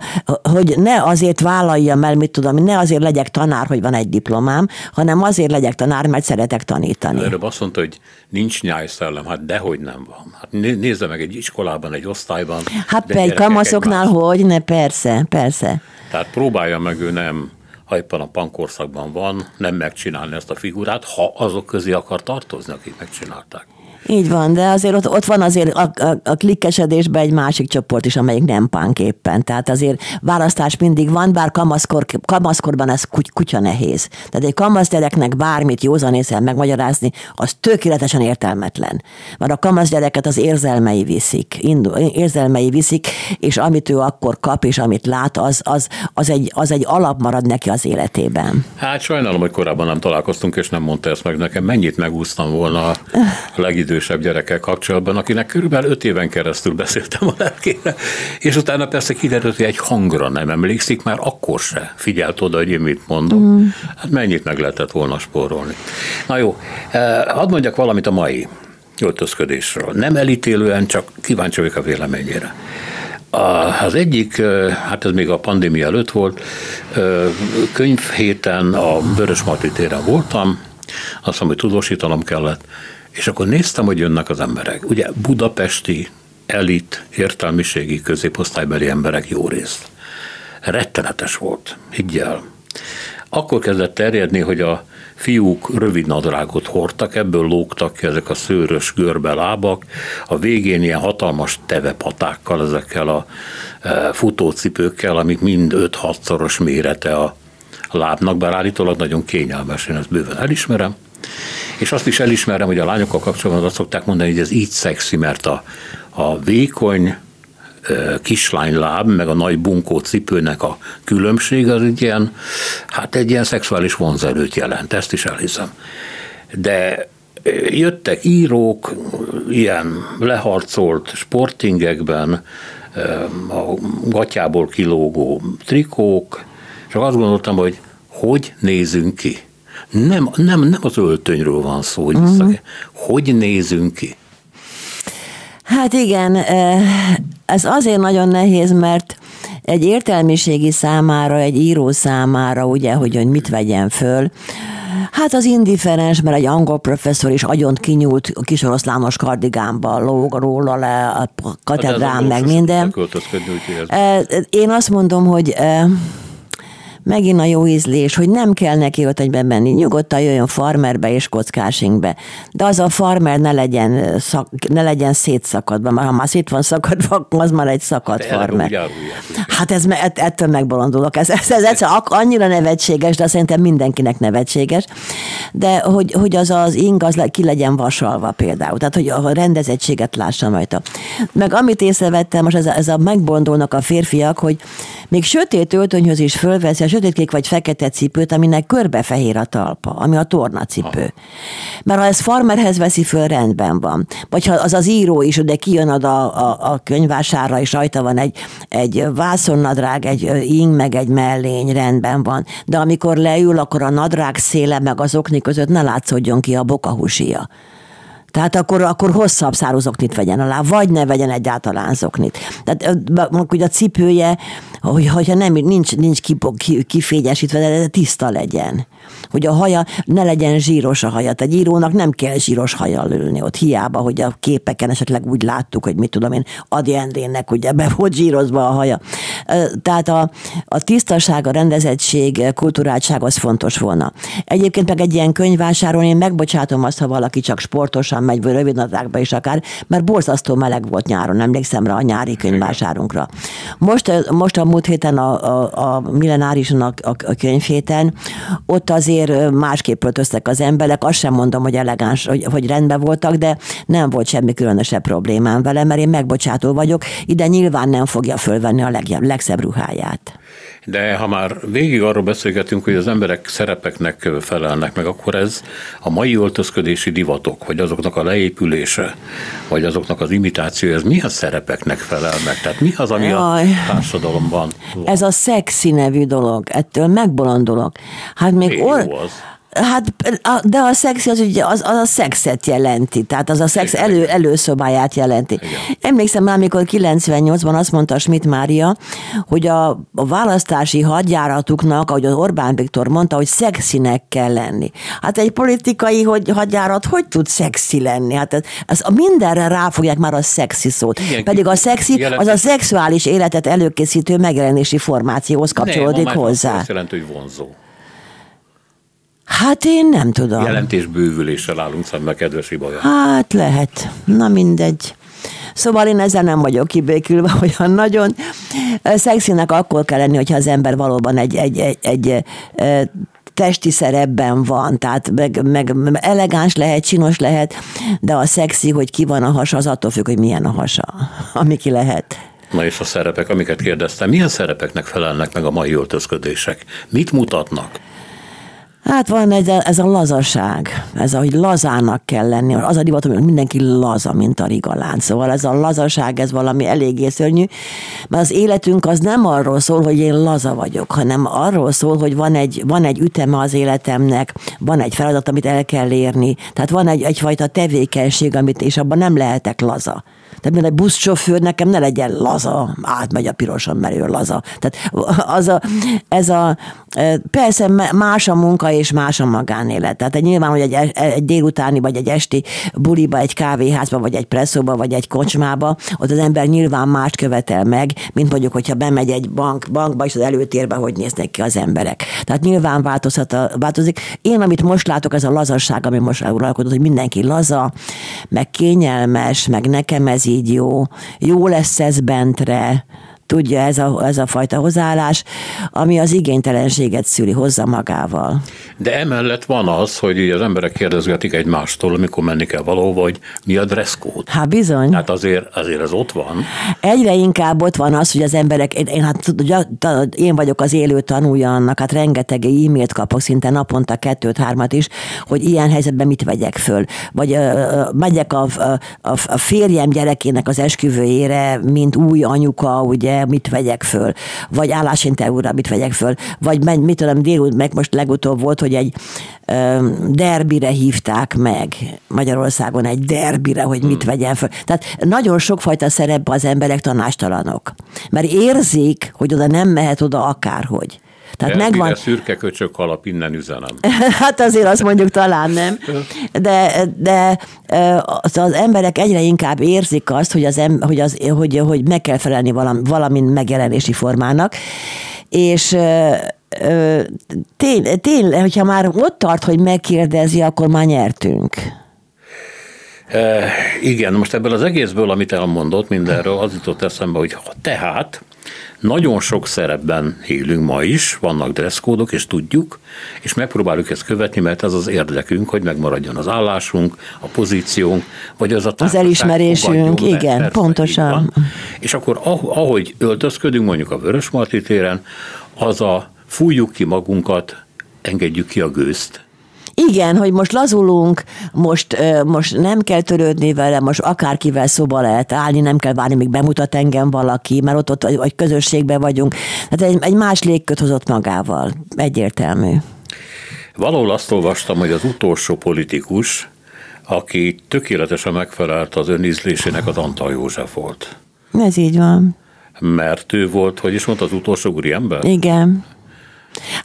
hogy ne azért vállaljam el, mit tudom, ne azért legyek tanár, hogy van egy diplomám, hanem azért legyek tanár, mert szeretek tanítani. Előbb azt mondta, hogy nincs nyájszellem, hát dehogy nem van. Hát né- nézze meg egy iskolában, egy osztályban. Hát gyerekek kamaszoknál egymás- hogy? Ne, persze, persze. Tehát próbálja meg ő nem, ha éppen a pankorszakban van, nem megcsinálni ezt a figurát, ha azok közé akar tartozni, akik megcsinálták. Így van, de azért ott, ott van azért a, a, a klikkesedésben egy másik csoport is, amelyik nem punk éppen. Tehát azért választás mindig van, bár kamaszkor, kamaszkorban ez kuty, kutya nehéz. Tehát egy kamaszgyereknek bármit józanésszel megmagyarázni, az tökéletesen értelmetlen. Mert a kamaszgyereket az érzelmei viszik, indul, érzelmei viszik, és amit ő akkor kap, és amit lát, az, az, az, egy, az egy alap marad neki az életében. Hát sajnálom, hogy korábban nem találkoztunk, és nem mondta ezt meg nekem. Mennyit megúsztam volna a legidősebb gyerekkel kapcsolatban, akinek körülbelül öt éven keresztül beszéltem a lelkére, és utána persze kiderült, hogy egy hangra nem emlékszik, már akkor se figyelt oda, hogy én mit mondok. Mm. Hát mennyit meg lehetett volna spórolni. Na jó, eh, hadd mondjak valamit a mai öltözködésről. Nem elítélően, csak kíváncsi vagyok a véleményére. Az egyik, ö, hát ez még a pandémia előtt volt, ö, könyvhéten a Vörösmarty téren voltam, azt mondom, hogy tudósítanom kellett, és akkor néztem, hogy jönnek az emberek. Ugye budapesti elit, értelmiségi, középosztálybeli emberek jó részt. Rettenetes volt, higgyel. Akkor kezdett terjedni, hogy a fiúk rövid nadrágot hordtak, ebből lógtak ki ezek a szőrös görbe lábak, a végén ilyen hatalmas tevepatákkal, ezekkel a e, futócipőkkel, amik mind 5-6 szoros mérete a lábnak, bár állítólag nagyon kényelmes, én ezt bőven elismerem. És azt is elismerem, hogy a lányokkal kapcsolatban azt szokták mondani, hogy ez így szexi, mert a, a vékony, kislányláb, meg a nagy bunkó cipőnek a különbség az egy ilyen, hát egy ilyen szexuális vonzerőt jelent, ezt is elhiszem. De jöttek írók, ilyen leharcolt sportingekben, a gatyából kilógó trikók, csak azt gondoltam, hogy hogy nézünk ki. Nem, nem, nem az öltönyről van szó, hogy, uh-huh. hogy nézünk ki. Hát igen, ez azért nagyon nehéz, mert egy értelmiségi számára, egy író számára, ugye, hogy, hogy mit vegyen föl, Hát az indiferens, mert egy angol professzor is agyon kinyúlt kis oroszlános kardigánba, lóg róla le a katedrán, meg minden. Én azt mondom, hogy megint a jó ízlés, hogy nem kell neki ott egy bemenni, nyugodtan jöjjön farmerbe és kockásingbe. De az a farmer ne legyen, szak, ne legyen szétszakadva, mert ha már szét van szakadva, az már egy szakad De farmer. Hát ez, ett- ettől megbolondulok. Ez, ez, ez egyszer annyira nevetséges, de szerintem mindenkinek nevetséges. De hogy, hogy az az ing, az ki legyen vasalva például. Tehát, hogy a rendezettséget lássam rajta. Meg amit észrevettem, most ez a, ez a megbolondulnak a férfiak, hogy még sötét öltönyhöz is fölveszi a sötétkék vagy fekete cipőt, aminek körbefehér a talpa, ami a tornacipő. Mert ha ez farmerhez veszi föl, rendben van. Vagy ha az az író is, de kijön oda a, a, a könyvásárra, és rajta van egy, egy vászonnadrág, egy ing, meg egy mellény, rendben van. De amikor leül, akkor a nadrág széle, meg az okni között ne látszódjon ki a bokahúsia. Tehát akkor, akkor hosszabb szározoknit vegyen alá, vagy ne vegyen egyáltalán zoknit. Tehát ugye a cipője, hogy, hogyha nem, nincs, nincs kifényesítve, de tiszta legyen. Hogy a haja ne legyen zsíros a haja. Egy írónak nem kell zsíros hajjal ülni ott. Hiába, hogy a képeken esetleg úgy láttuk, hogy mit tudom én, Adi Endrének ugye be volt zsírozva a haja. Tehát a, a tisztaság, a rendezettség, kulturáltság az fontos volna. Egyébként meg egy ilyen könyvásáron én megbocsátom azt, ha valaki csak sportosan megy, vagy rövidnadrágba is akár, mert borzasztó meleg volt nyáron, emlékszem rá a nyári könyvásárunkra. Most, most a múlt héten a, a, a millenárison a, a, a könyvhéten, ott azért másképp öltöztek az emberek, azt sem mondom, hogy elegáns, hogy, hogy rendben voltak, de nem volt semmi különösebb problémám vele, mert én megbocsátó vagyok, ide nyilván nem fogja fölvenni a legjobb, legszebb ruháját. De ha már végig arról beszélgetünk, hogy az emberek szerepeknek felelnek meg, akkor ez a mai öltözködési divatok, vagy azoknak a leépülése, vagy azoknak az imitációja, ez milyen szerepeknek felel meg? Tehát mi az, ami Jaj. a társadalomban van? Ez a szexi nevű dolog, ettől megbolondulok. Hát még or... az. Hát, de a szexi az ugye az, az a szexet jelenti, tehát az a szex Igen, elő, előszobáját jelenti. Igen. Emlékszem már, amikor 98-ban azt mondta Schmidt Mária, hogy a, a választási hadjáratuknak, ahogy az Orbán Viktor mondta, hogy szexinek kell lenni. Hát egy politikai hogy hadjárat hogy tud szexi lenni? Hát ez, ez a mindenre ráfogják már a szexi szót. Igen, Pedig a szexi az a szexuális életet előkészítő megjelenési formációhoz kapcsolódik másik hozzá. Azt jelenti, hogy vonzó. Hát én nem tudom. Jelentés bővüléssel állunk szembe, kedves Ibolya. Hát lehet. Na mindegy. Szóval én ezzel nem vagyok kibékülve olyan nagyon. Szexinek akkor kell lenni, hogyha az ember valóban egy, egy, egy, egy, egy testi szerepben van, tehát meg, meg elegáns lehet, csinos lehet, de a szexi, hogy ki van a hasa, az attól függ, hogy milyen a hasa, ami ki lehet. Na és a szerepek, amiket kérdeztem, milyen szerepeknek felelnek meg a mai öltözködések? Mit mutatnak? Hát van a, ez a lazaság, ez a, hogy lazának kell lenni. Az a divat, hogy mindenki laza, mint a rigalán. Szóval ez a lazaság, ez valami eléggé szörnyű, mert az életünk az nem arról szól, hogy én laza vagyok, hanem arról szól, hogy van egy, van egy üteme az életemnek, van egy feladat, amit el kell érni, tehát van egy, egyfajta tevékenység, amit, és abban nem lehetek laza. Tehát mint egy buszsofőr nekem ne legyen laza, átmegy a piroson, mert ő laza. Tehát az a, ez a, persze más a munka és más a magánélet. Tehát nyilván, hogy egy, egy délutáni vagy egy esti buliba, egy kávéházba, vagy egy presszóba, vagy egy kocsmába, ott az ember nyilván mást követel meg, mint mondjuk, hogyha bemegy egy bank, bankba, és az előtérbe, hogy néznek ki az emberek. Tehát nyilván változhat a, változik. Én, amit most látok, ez a lazasság, ami most uralkodott, hogy mindenki laza, meg kényelmes, meg nekem ez így jó, jó lesz ez bentre, tudja ez a, ez a fajta hozzáállás, ami az igénytelenséget szüli hozza magával. De emellett van az, hogy az emberek kérdezgetik egymástól, amikor menni kell valahova, hogy mi a dresszkód. Hát bizony. Hát azért, azért ez ott van. Egyre inkább ott van az, hogy az emberek, én, én, hát, én vagyok az élő tanulja annak, hát rengeteg e-mailt kapok, szinte naponta kettőt-hármat is, hogy ilyen helyzetben mit vegyek föl. Vagy ö, ö, megyek a, a, a férjem gyerekének az esküvőjére, mint új anyuka, ugye, mit vegyek föl, vagy állásinterjúra mit vegyek föl, vagy megy, mit tudom, délután meg most legutóbb volt, hogy egy ö, derbire hívták meg Magyarországon egy derbire, hogy mit vegyen föl. Tehát nagyon sokfajta szerepben az emberek tanástalanok. Mert érzik, hogy oda nem mehet oda akárhogy. Tehát Elvire megvan... szürke köcsök alap, innen üzenem. hát azért azt mondjuk talán nem. De, de az, az emberek egyre inkább érzik azt, hogy, az, em, hogy, az, hogy, hogy meg kell felelni valami, valamin megjelenési formának, és tényleg, tény, hogyha már ott tart, hogy megkérdezi, akkor már nyertünk. E, igen, most ebből az egészből, amit elmondott mindenről, az jutott eszembe, hogy tehát nagyon sok szerepben élünk ma is, vannak dresszkódok, és tudjuk, és megpróbáljuk ezt követni, mert ez az érdekünk, hogy megmaradjon az állásunk, a pozíciónk, vagy az a Az elismerésünk, igen, persze, pontosan. És akkor ahogy öltözködünk, mondjuk a Vörösmarty téren, az a fújjuk ki magunkat, engedjük ki a gőzt, igen, hogy most lazulunk, most, most nem kell törődni vele, most akárkivel szóba lehet állni, nem kell várni, míg bemutat engem valaki, mert ott, ott vagy közösségben vagyunk. Tehát egy, egy más légköt hozott magával. Egyértelmű. Valahol azt olvastam, hogy az utolsó politikus, aki tökéletesen megfelelt az önízlésének, az Antal József volt. Ez így van. Mert ő volt, hogy is mondta, az utolsó úriember? Igen.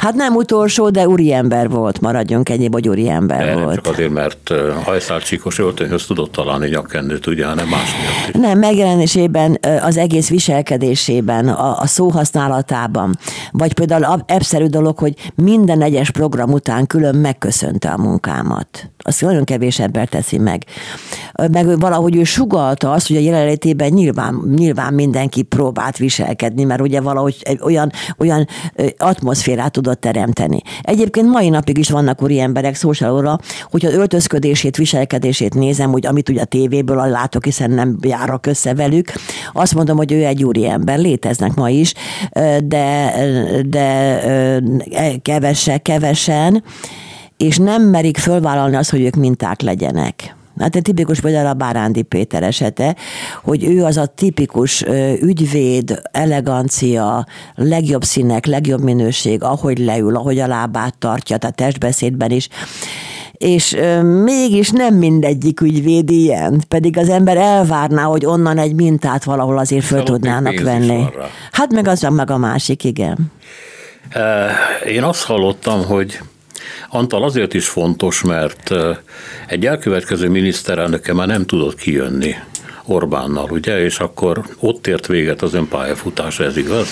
Hát nem utolsó, de úriember volt, maradjunk ennyi, hogy úriember de volt. Csak azért, mert hajszálcsíkos öltönyhöz tudott találni nyakkendőt, ugye, hanem más miatt. Nem, megjelenésében, az egész viselkedésében, a, a szóhasználatában, vagy például ebszerű dolog, hogy minden egyes program után külön megköszönte a munkámat. Azt nagyon kevés ember teszi meg. Meg valahogy ő sugalta azt, hogy a jelenlétében nyilván, nyilván mindenki próbált viselkedni, mert ugye valahogy olyan, olyan atmoszférát tudott teremteni. Egyébként mai napig is vannak úri emberek szó se róla, hogyha öltözködését, viselkedését nézem, hogy amit ugye a tévéből látok, hiszen nem járok össze velük, azt mondom, hogy ő egy úri ember, léteznek ma is, de, de kevese, kevesen, és nem merik fölvállalni azt, hogy ők minták legyenek. Hát egy tipikus például a Bárándi Péter esete, hogy ő az a tipikus ügyvéd, elegancia, legjobb színek, legjobb minőség, ahogy leül, ahogy a lábát tartja, tehát testbeszédben is és mégis nem mindegyik ügyvéd ilyen, pedig az ember elvárná, hogy onnan egy mintát valahol azért föl tudnának venni. Hát meg az meg a másik, igen. Én azt hallottam, hogy Antal azért is fontos, mert egy elkövetkező miniszterelnöke már nem tudott kijönni Orbánnal, ugye, és akkor ott ért véget az ön pályafutása, ez igaz?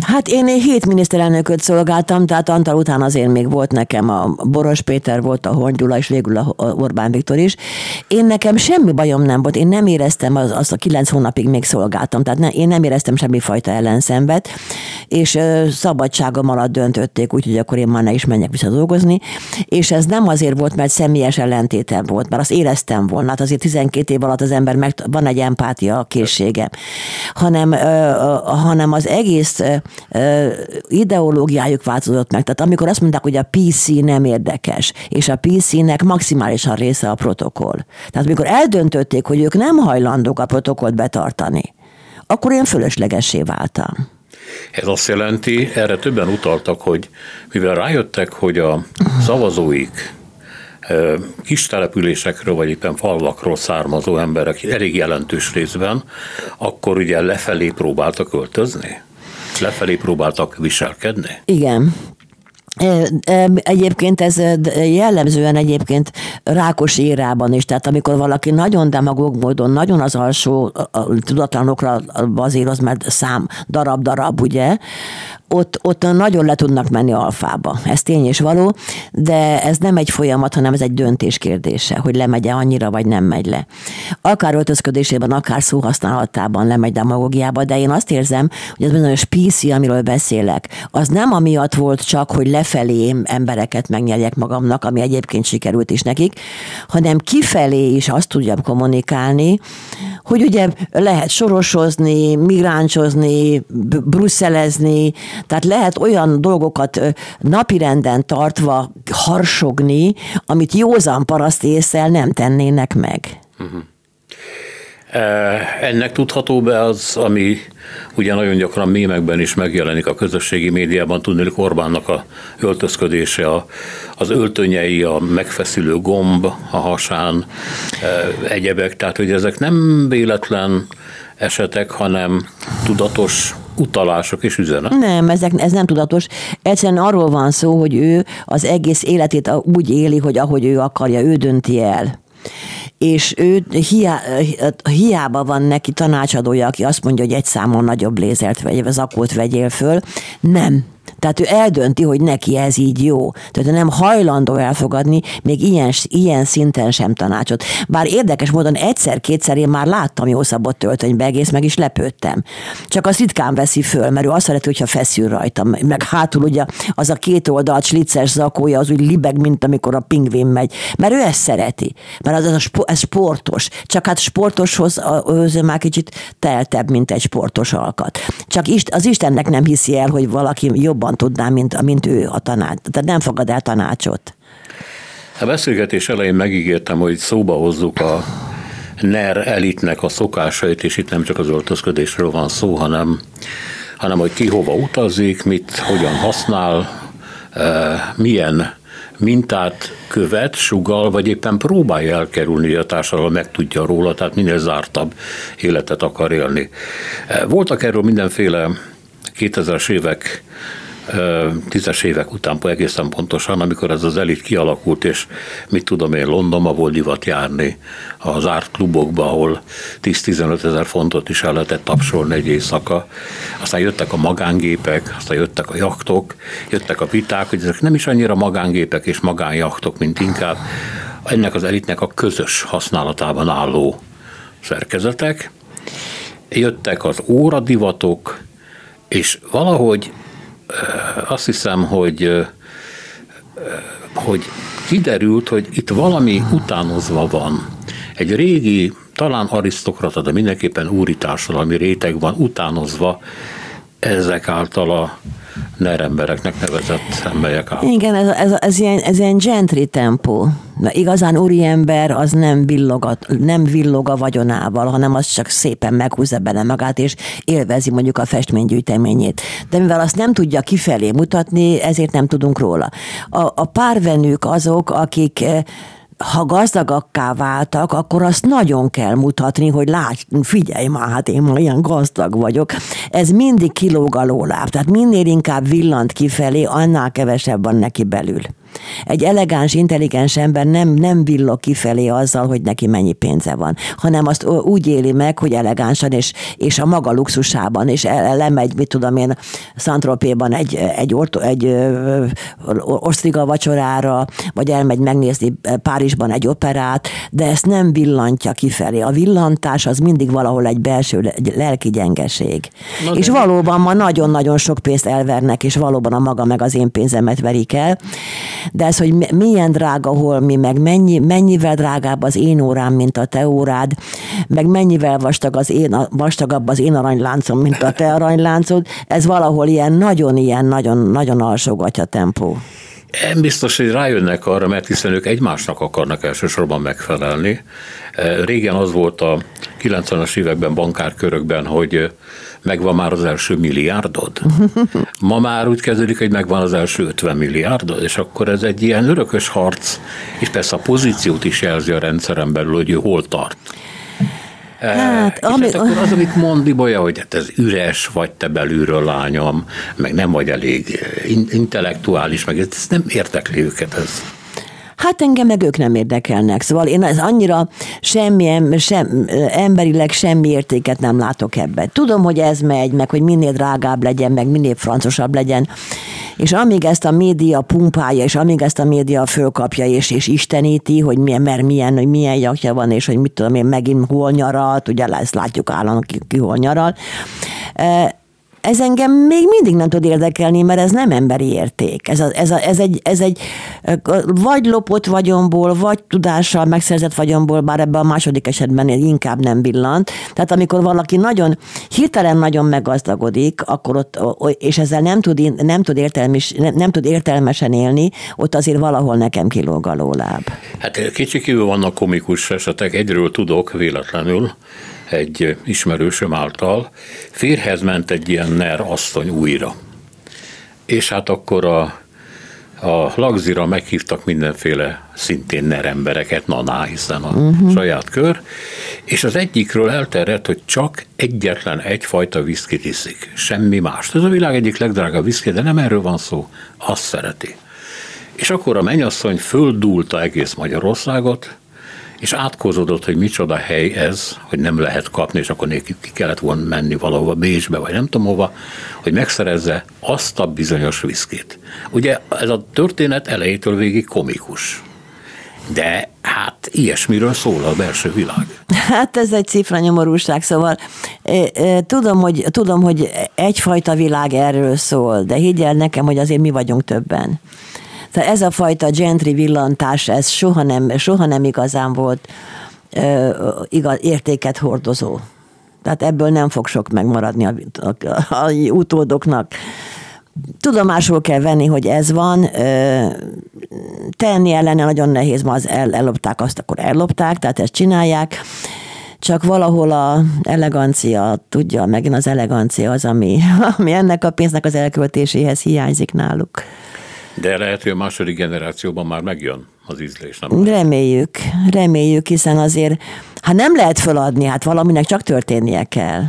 Hát én hét miniszterelnököt szolgáltam, tehát Antal után azért még volt nekem a Boros Péter volt, a Hongyula, és végül a Orbán Viktor is. Én nekem semmi bajom nem volt, én nem éreztem az, azt a kilenc hónapig még szolgáltam, tehát ne, én nem éreztem semmifajta ellenszenvet, és szabadságom alatt döntötték, úgyhogy akkor én már ne is menjek vissza dolgozni, és ez nem azért volt, mert személyes ellentétem volt, mert azt éreztem volna, hát azért 12 év alatt az ember meg, van egy egy empátia készsége, hanem, hanem az egész ideológiájuk változott meg. Tehát amikor azt mondták, hogy a PC nem érdekes, és a PC-nek maximálisan része a protokoll. Tehát amikor eldöntötték, hogy ők nem hajlandók a protokollt betartani, akkor én fölöslegessé váltam. Ez azt jelenti, erre többen utaltak, hogy mivel rájöttek, hogy a szavazóik kis településekről, vagy éppen falvakról származó emberek elég jelentős részben, akkor ugye lefelé próbáltak költözni? Lefelé próbáltak viselkedni? Igen. Egyébként ez jellemzően egyébként rákos érában is, tehát amikor valaki nagyon demagóg módon, nagyon az alsó tudatlanokra bazíroz, mert szám darab-darab, ugye, ott, ott nagyon le tudnak menni alfába. Ez tény és való, de ez nem egy folyamat, hanem ez egy döntés kérdése, hogy lemegye annyira, vagy nem megy le. Akár öltözködésében, akár szóhasználatában lemegy demagógiába, de én azt érzem, hogy az bizonyos PC, amiről beszélek, az nem amiatt volt csak, hogy lefelé embereket megnyerjek magamnak, ami egyébként sikerült is nekik, hanem kifelé is azt tudjam kommunikálni, hogy ugye lehet sorosozni, migráncsozni, brusszelezni, tehát lehet olyan dolgokat napirenden tartva harsogni, amit józan paraszt észel nem tennének meg. Uh-huh. Ennek tudható be az, ami ugye nagyon gyakran mémekben is megjelenik a közösségi médiában, tudni, Orbánnak a öltözködése, a, az öltönyei, a megfeszülő gomb a hasán, egyebek, tehát hogy ezek nem véletlen esetek, hanem tudatos utalások és üzenet? Nem, ezek, ez nem tudatos. Egyszerűen arról van szó, hogy ő az egész életét úgy éli, hogy ahogy ő akarja, ő dönti el és ő hiá, hiába van neki tanácsadója, aki azt mondja, hogy egy számon nagyobb lézert vagy az akót vegyél föl, nem Tehát ő eldönti, hogy neki ez így jó. Tehát ő nem hajlandó elfogadni még ilyen, ilyen szinten sem tanácsot. Bár érdekes módon egyszer-kétszer én már láttam jó szabott töltönybe egész, meg is lepődtem. Csak azt ritkán veszi föl, mert ő azt szereti, hogyha feszül rajta. Meg hátul ugye az a két oldalt slicces zakója, az úgy libeg, mint amikor a pingvin megy. Mert ő ezt szereti. Mert az, az a ez sportos. Csak hát sportoshoz az már kicsit teltebb, mint egy sportos alkat. Csak az Istennek nem hiszi el, hogy valaki jobban tudná, mint, mint ő a tanács. Tehát nem fogad el tanácsot. A beszélgetés elején megígértem, hogy szóba hozzuk a NER elitnek a szokásait, és itt nem csak az öltözködésről van szó, hanem, hanem hogy ki hova utazik, mit hogyan használ, eh, milyen mintát követ, sugal, vagy éppen próbálja elkerülni, hogy a társadalom megtudja róla, tehát minél zártabb életet akar élni. Eh, voltak erről mindenféle 2000-es évek tízes évek után egészen pontosan, amikor ez az elit kialakult, és mit tudom én, Londonba volt divat járni az árt klubokba, ahol 10-15 ezer fontot is el lehetett tapsolni egy éjszaka. Aztán jöttek a magángépek, aztán jöttek a jachtok, jöttek a viták, hogy ezek nem is annyira magángépek és magánjachtok, mint inkább ennek az elitnek a közös használatában álló szerkezetek. Jöttek az óradivatok, és valahogy azt hiszem, hogy hogy kiderült, hogy itt valami utánozva van. Egy régi, talán arisztokrata, de mindenképpen úri társadalmi réteg van utánozva ezek által a NER embereknek nevezett emberek által. Igen, ez, ez, ez, ilyen, ez ilyen gentry tempó. Na, igazán úriember az nem villog, a, nem villog a vagyonával, hanem az csak szépen meghúzza bele magát, és élvezi mondjuk a festménygyűjteményét. De mivel azt nem tudja kifelé mutatni, ezért nem tudunk róla. A, a párvenők azok, akik eh, ha gazdagakká váltak, akkor azt nagyon kell mutatni, hogy lát, figyelj már, hát én ma ilyen gazdag vagyok. Ez mindig kilóg a lóláb, tehát minél inkább villant kifelé, annál kevesebb van neki belül. Egy elegáns, intelligens ember nem, nem villog kifelé azzal, hogy neki mennyi pénze van, hanem azt úgy éli meg, hogy elegánsan és, és a maga luxusában, és lemegy, mit tudom én, Szantropéban egy, egy, orto, egy osztriga vacsorára, vagy elmegy megnézni Párizsban egy operát, de ezt nem villantja kifelé. A villantás az mindig valahol egy belső egy lelki gyengeség. Na és valóban ma nagyon-nagyon sok pénzt elvernek, és valóban a maga meg az én pénzemet verik el, de ez, hogy milyen drága holmi, meg mennyi, mennyivel drágább az én órám, mint a te órád, meg mennyivel vastag az én, vastagabb az én aranyláncom, mint a te aranyláncod, ez valahol ilyen nagyon ilyen, nagyon, nagyon alsógatja tempó. Nem biztos, hogy rájönnek arra, mert hiszen ők egymásnak akarnak elsősorban megfelelni. Régen az volt a 90-as években bankárkörökben, hogy megvan már az első milliárdod. Ma már úgy kezdődik, hogy megvan az első 50 milliárdod, és akkor ez egy ilyen örökös harc, és persze a pozíciót is jelzi a rendszeren belül, hogy ő hol tart. Hát, és ami... hát akkor az, amit mond Ibolya, hogy hát ez üres, vagy te belülről lányom, meg nem vagy elég intellektuális, meg ez nem értekli őket ez. Hát engem meg ők nem érdekelnek. Szóval én ez annyira semmi, sem, emberileg semmi értéket nem látok ebbe. Tudom, hogy ez megy, meg hogy minél drágább legyen, meg minél francosabb legyen. És amíg ezt a média pumpálja, és amíg ezt a média fölkapja, és, és isteníti, hogy milyen, mert milyen, hogy milyen jakja van, és hogy mit tudom én, megint hol nyaralt, ugye ezt látjuk állandóan, ki, ki hol nyaral ez engem még mindig nem tud érdekelni, mert ez nem emberi érték. Ez, a, ez, a, ez, egy, ez egy vagy lopott vagyomból, vagy tudással megszerzett vagyomból, bár ebben a második esetben inkább nem villant. Tehát amikor valaki nagyon, hirtelen nagyon meggazdagodik, akkor ott, és ezzel nem tud, nem tud, értelmes, nem, nem tud értelmesen élni, ott azért valahol nekem kilóg a lóláb. Hát kicsikívül vannak komikus esetek, egyről tudok véletlenül, egy ismerősöm által, férhez ment egy ilyen ner asszony újra. És hát akkor a, a lagzira meghívtak mindenféle szintén ner embereket, naná, hiszen a uh-huh. saját kör, és az egyikről elterjedt, hogy csak egyetlen egyfajta viszkit iszik, semmi más. Ez a világ egyik legdrágább viszki, de nem erről van szó, azt szereti. És akkor a mennyasszony földúlta egész Magyarországot, és átkozódott, hogy micsoda hely ez, hogy nem lehet kapni, és akkor neki ki kellett volna menni valahova Bécsbe, vagy nem tudom hova, hogy megszerezze azt a bizonyos viszkit. Ugye ez a történet elejétől végig komikus. De hát ilyesmiről szól a belső világ. Hát ez egy cifra nyomorúság, szóval tudom hogy, tudom, hogy egyfajta világ erről szól, de higgyel nekem, hogy azért mi vagyunk többen. Tehát ez a fajta gentry villantás, ez soha nem, soha nem igazán volt igaz, értéket hordozó. Tehát ebből nem fog sok megmaradni a, a, a, a utódoknak. Tudomásul kell venni, hogy ez van, tenni ellene nagyon nehéz, ma az el, ellopták, azt akkor ellopták, tehát ezt csinálják, csak valahol a elegancia, tudja, megint az elegancia az, ami, ami ennek a pénznek az elköltéséhez hiányzik náluk. De lehet, hogy a második generációban már megjön az ízlés, nem? Reméljük, reméljük, hiszen azért, ha nem lehet feladni, hát valaminek csak történnie kell.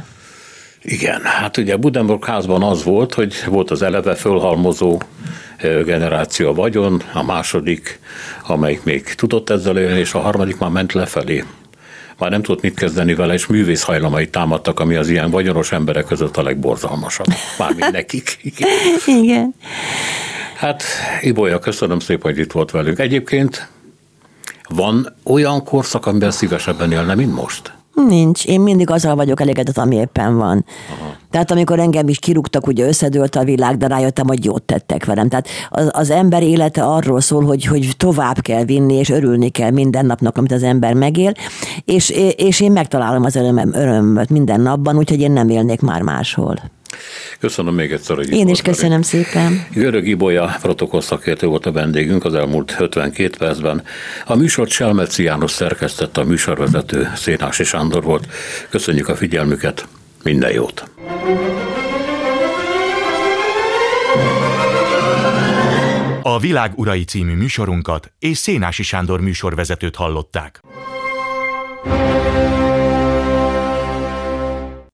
Igen, hát ugye Budenburg házban az volt, hogy volt az eleve fölhalmozó generáció a vagyon, a második, amelyik még tudott ezzel élni, és a harmadik már ment lefelé. Már nem tudott mit kezdeni vele, és művész hajlamai támadtak, ami az ilyen vagyonos emberek között a legborzalmasabb. Mármint nekik. Igen. Hát, Ibolya, köszönöm szépen, hogy itt volt velünk. Egyébként van olyan korszak, amiben szívesebben élne, mint most? Nincs. Én mindig azzal vagyok elégedett, ami éppen van. Aha. Tehát amikor engem is kirúgtak, ugye összedőlt a világ, de rájöttem, hogy jót tettek velem. Tehát az, az ember élete arról szól, hogy, hogy tovább kell vinni, és örülni kell minden napnak, amit az ember megél, és, és én megtalálom az örömöm, örömöt minden napban, úgyhogy én nem élnék már máshol. Köszönöm még egyszer, hogy Én is köszönöm velünk. szépen. Görög Ibolya protokoll szakértő volt a vendégünk az elmúlt 52 percben. A műsort Selmeci János szerkesztette, a műsorvezető Szénási Sándor volt. Köszönjük a figyelmüket, minden jót! A Világ Urai című műsorunkat és Szénási Sándor műsorvezetőt hallották. thank you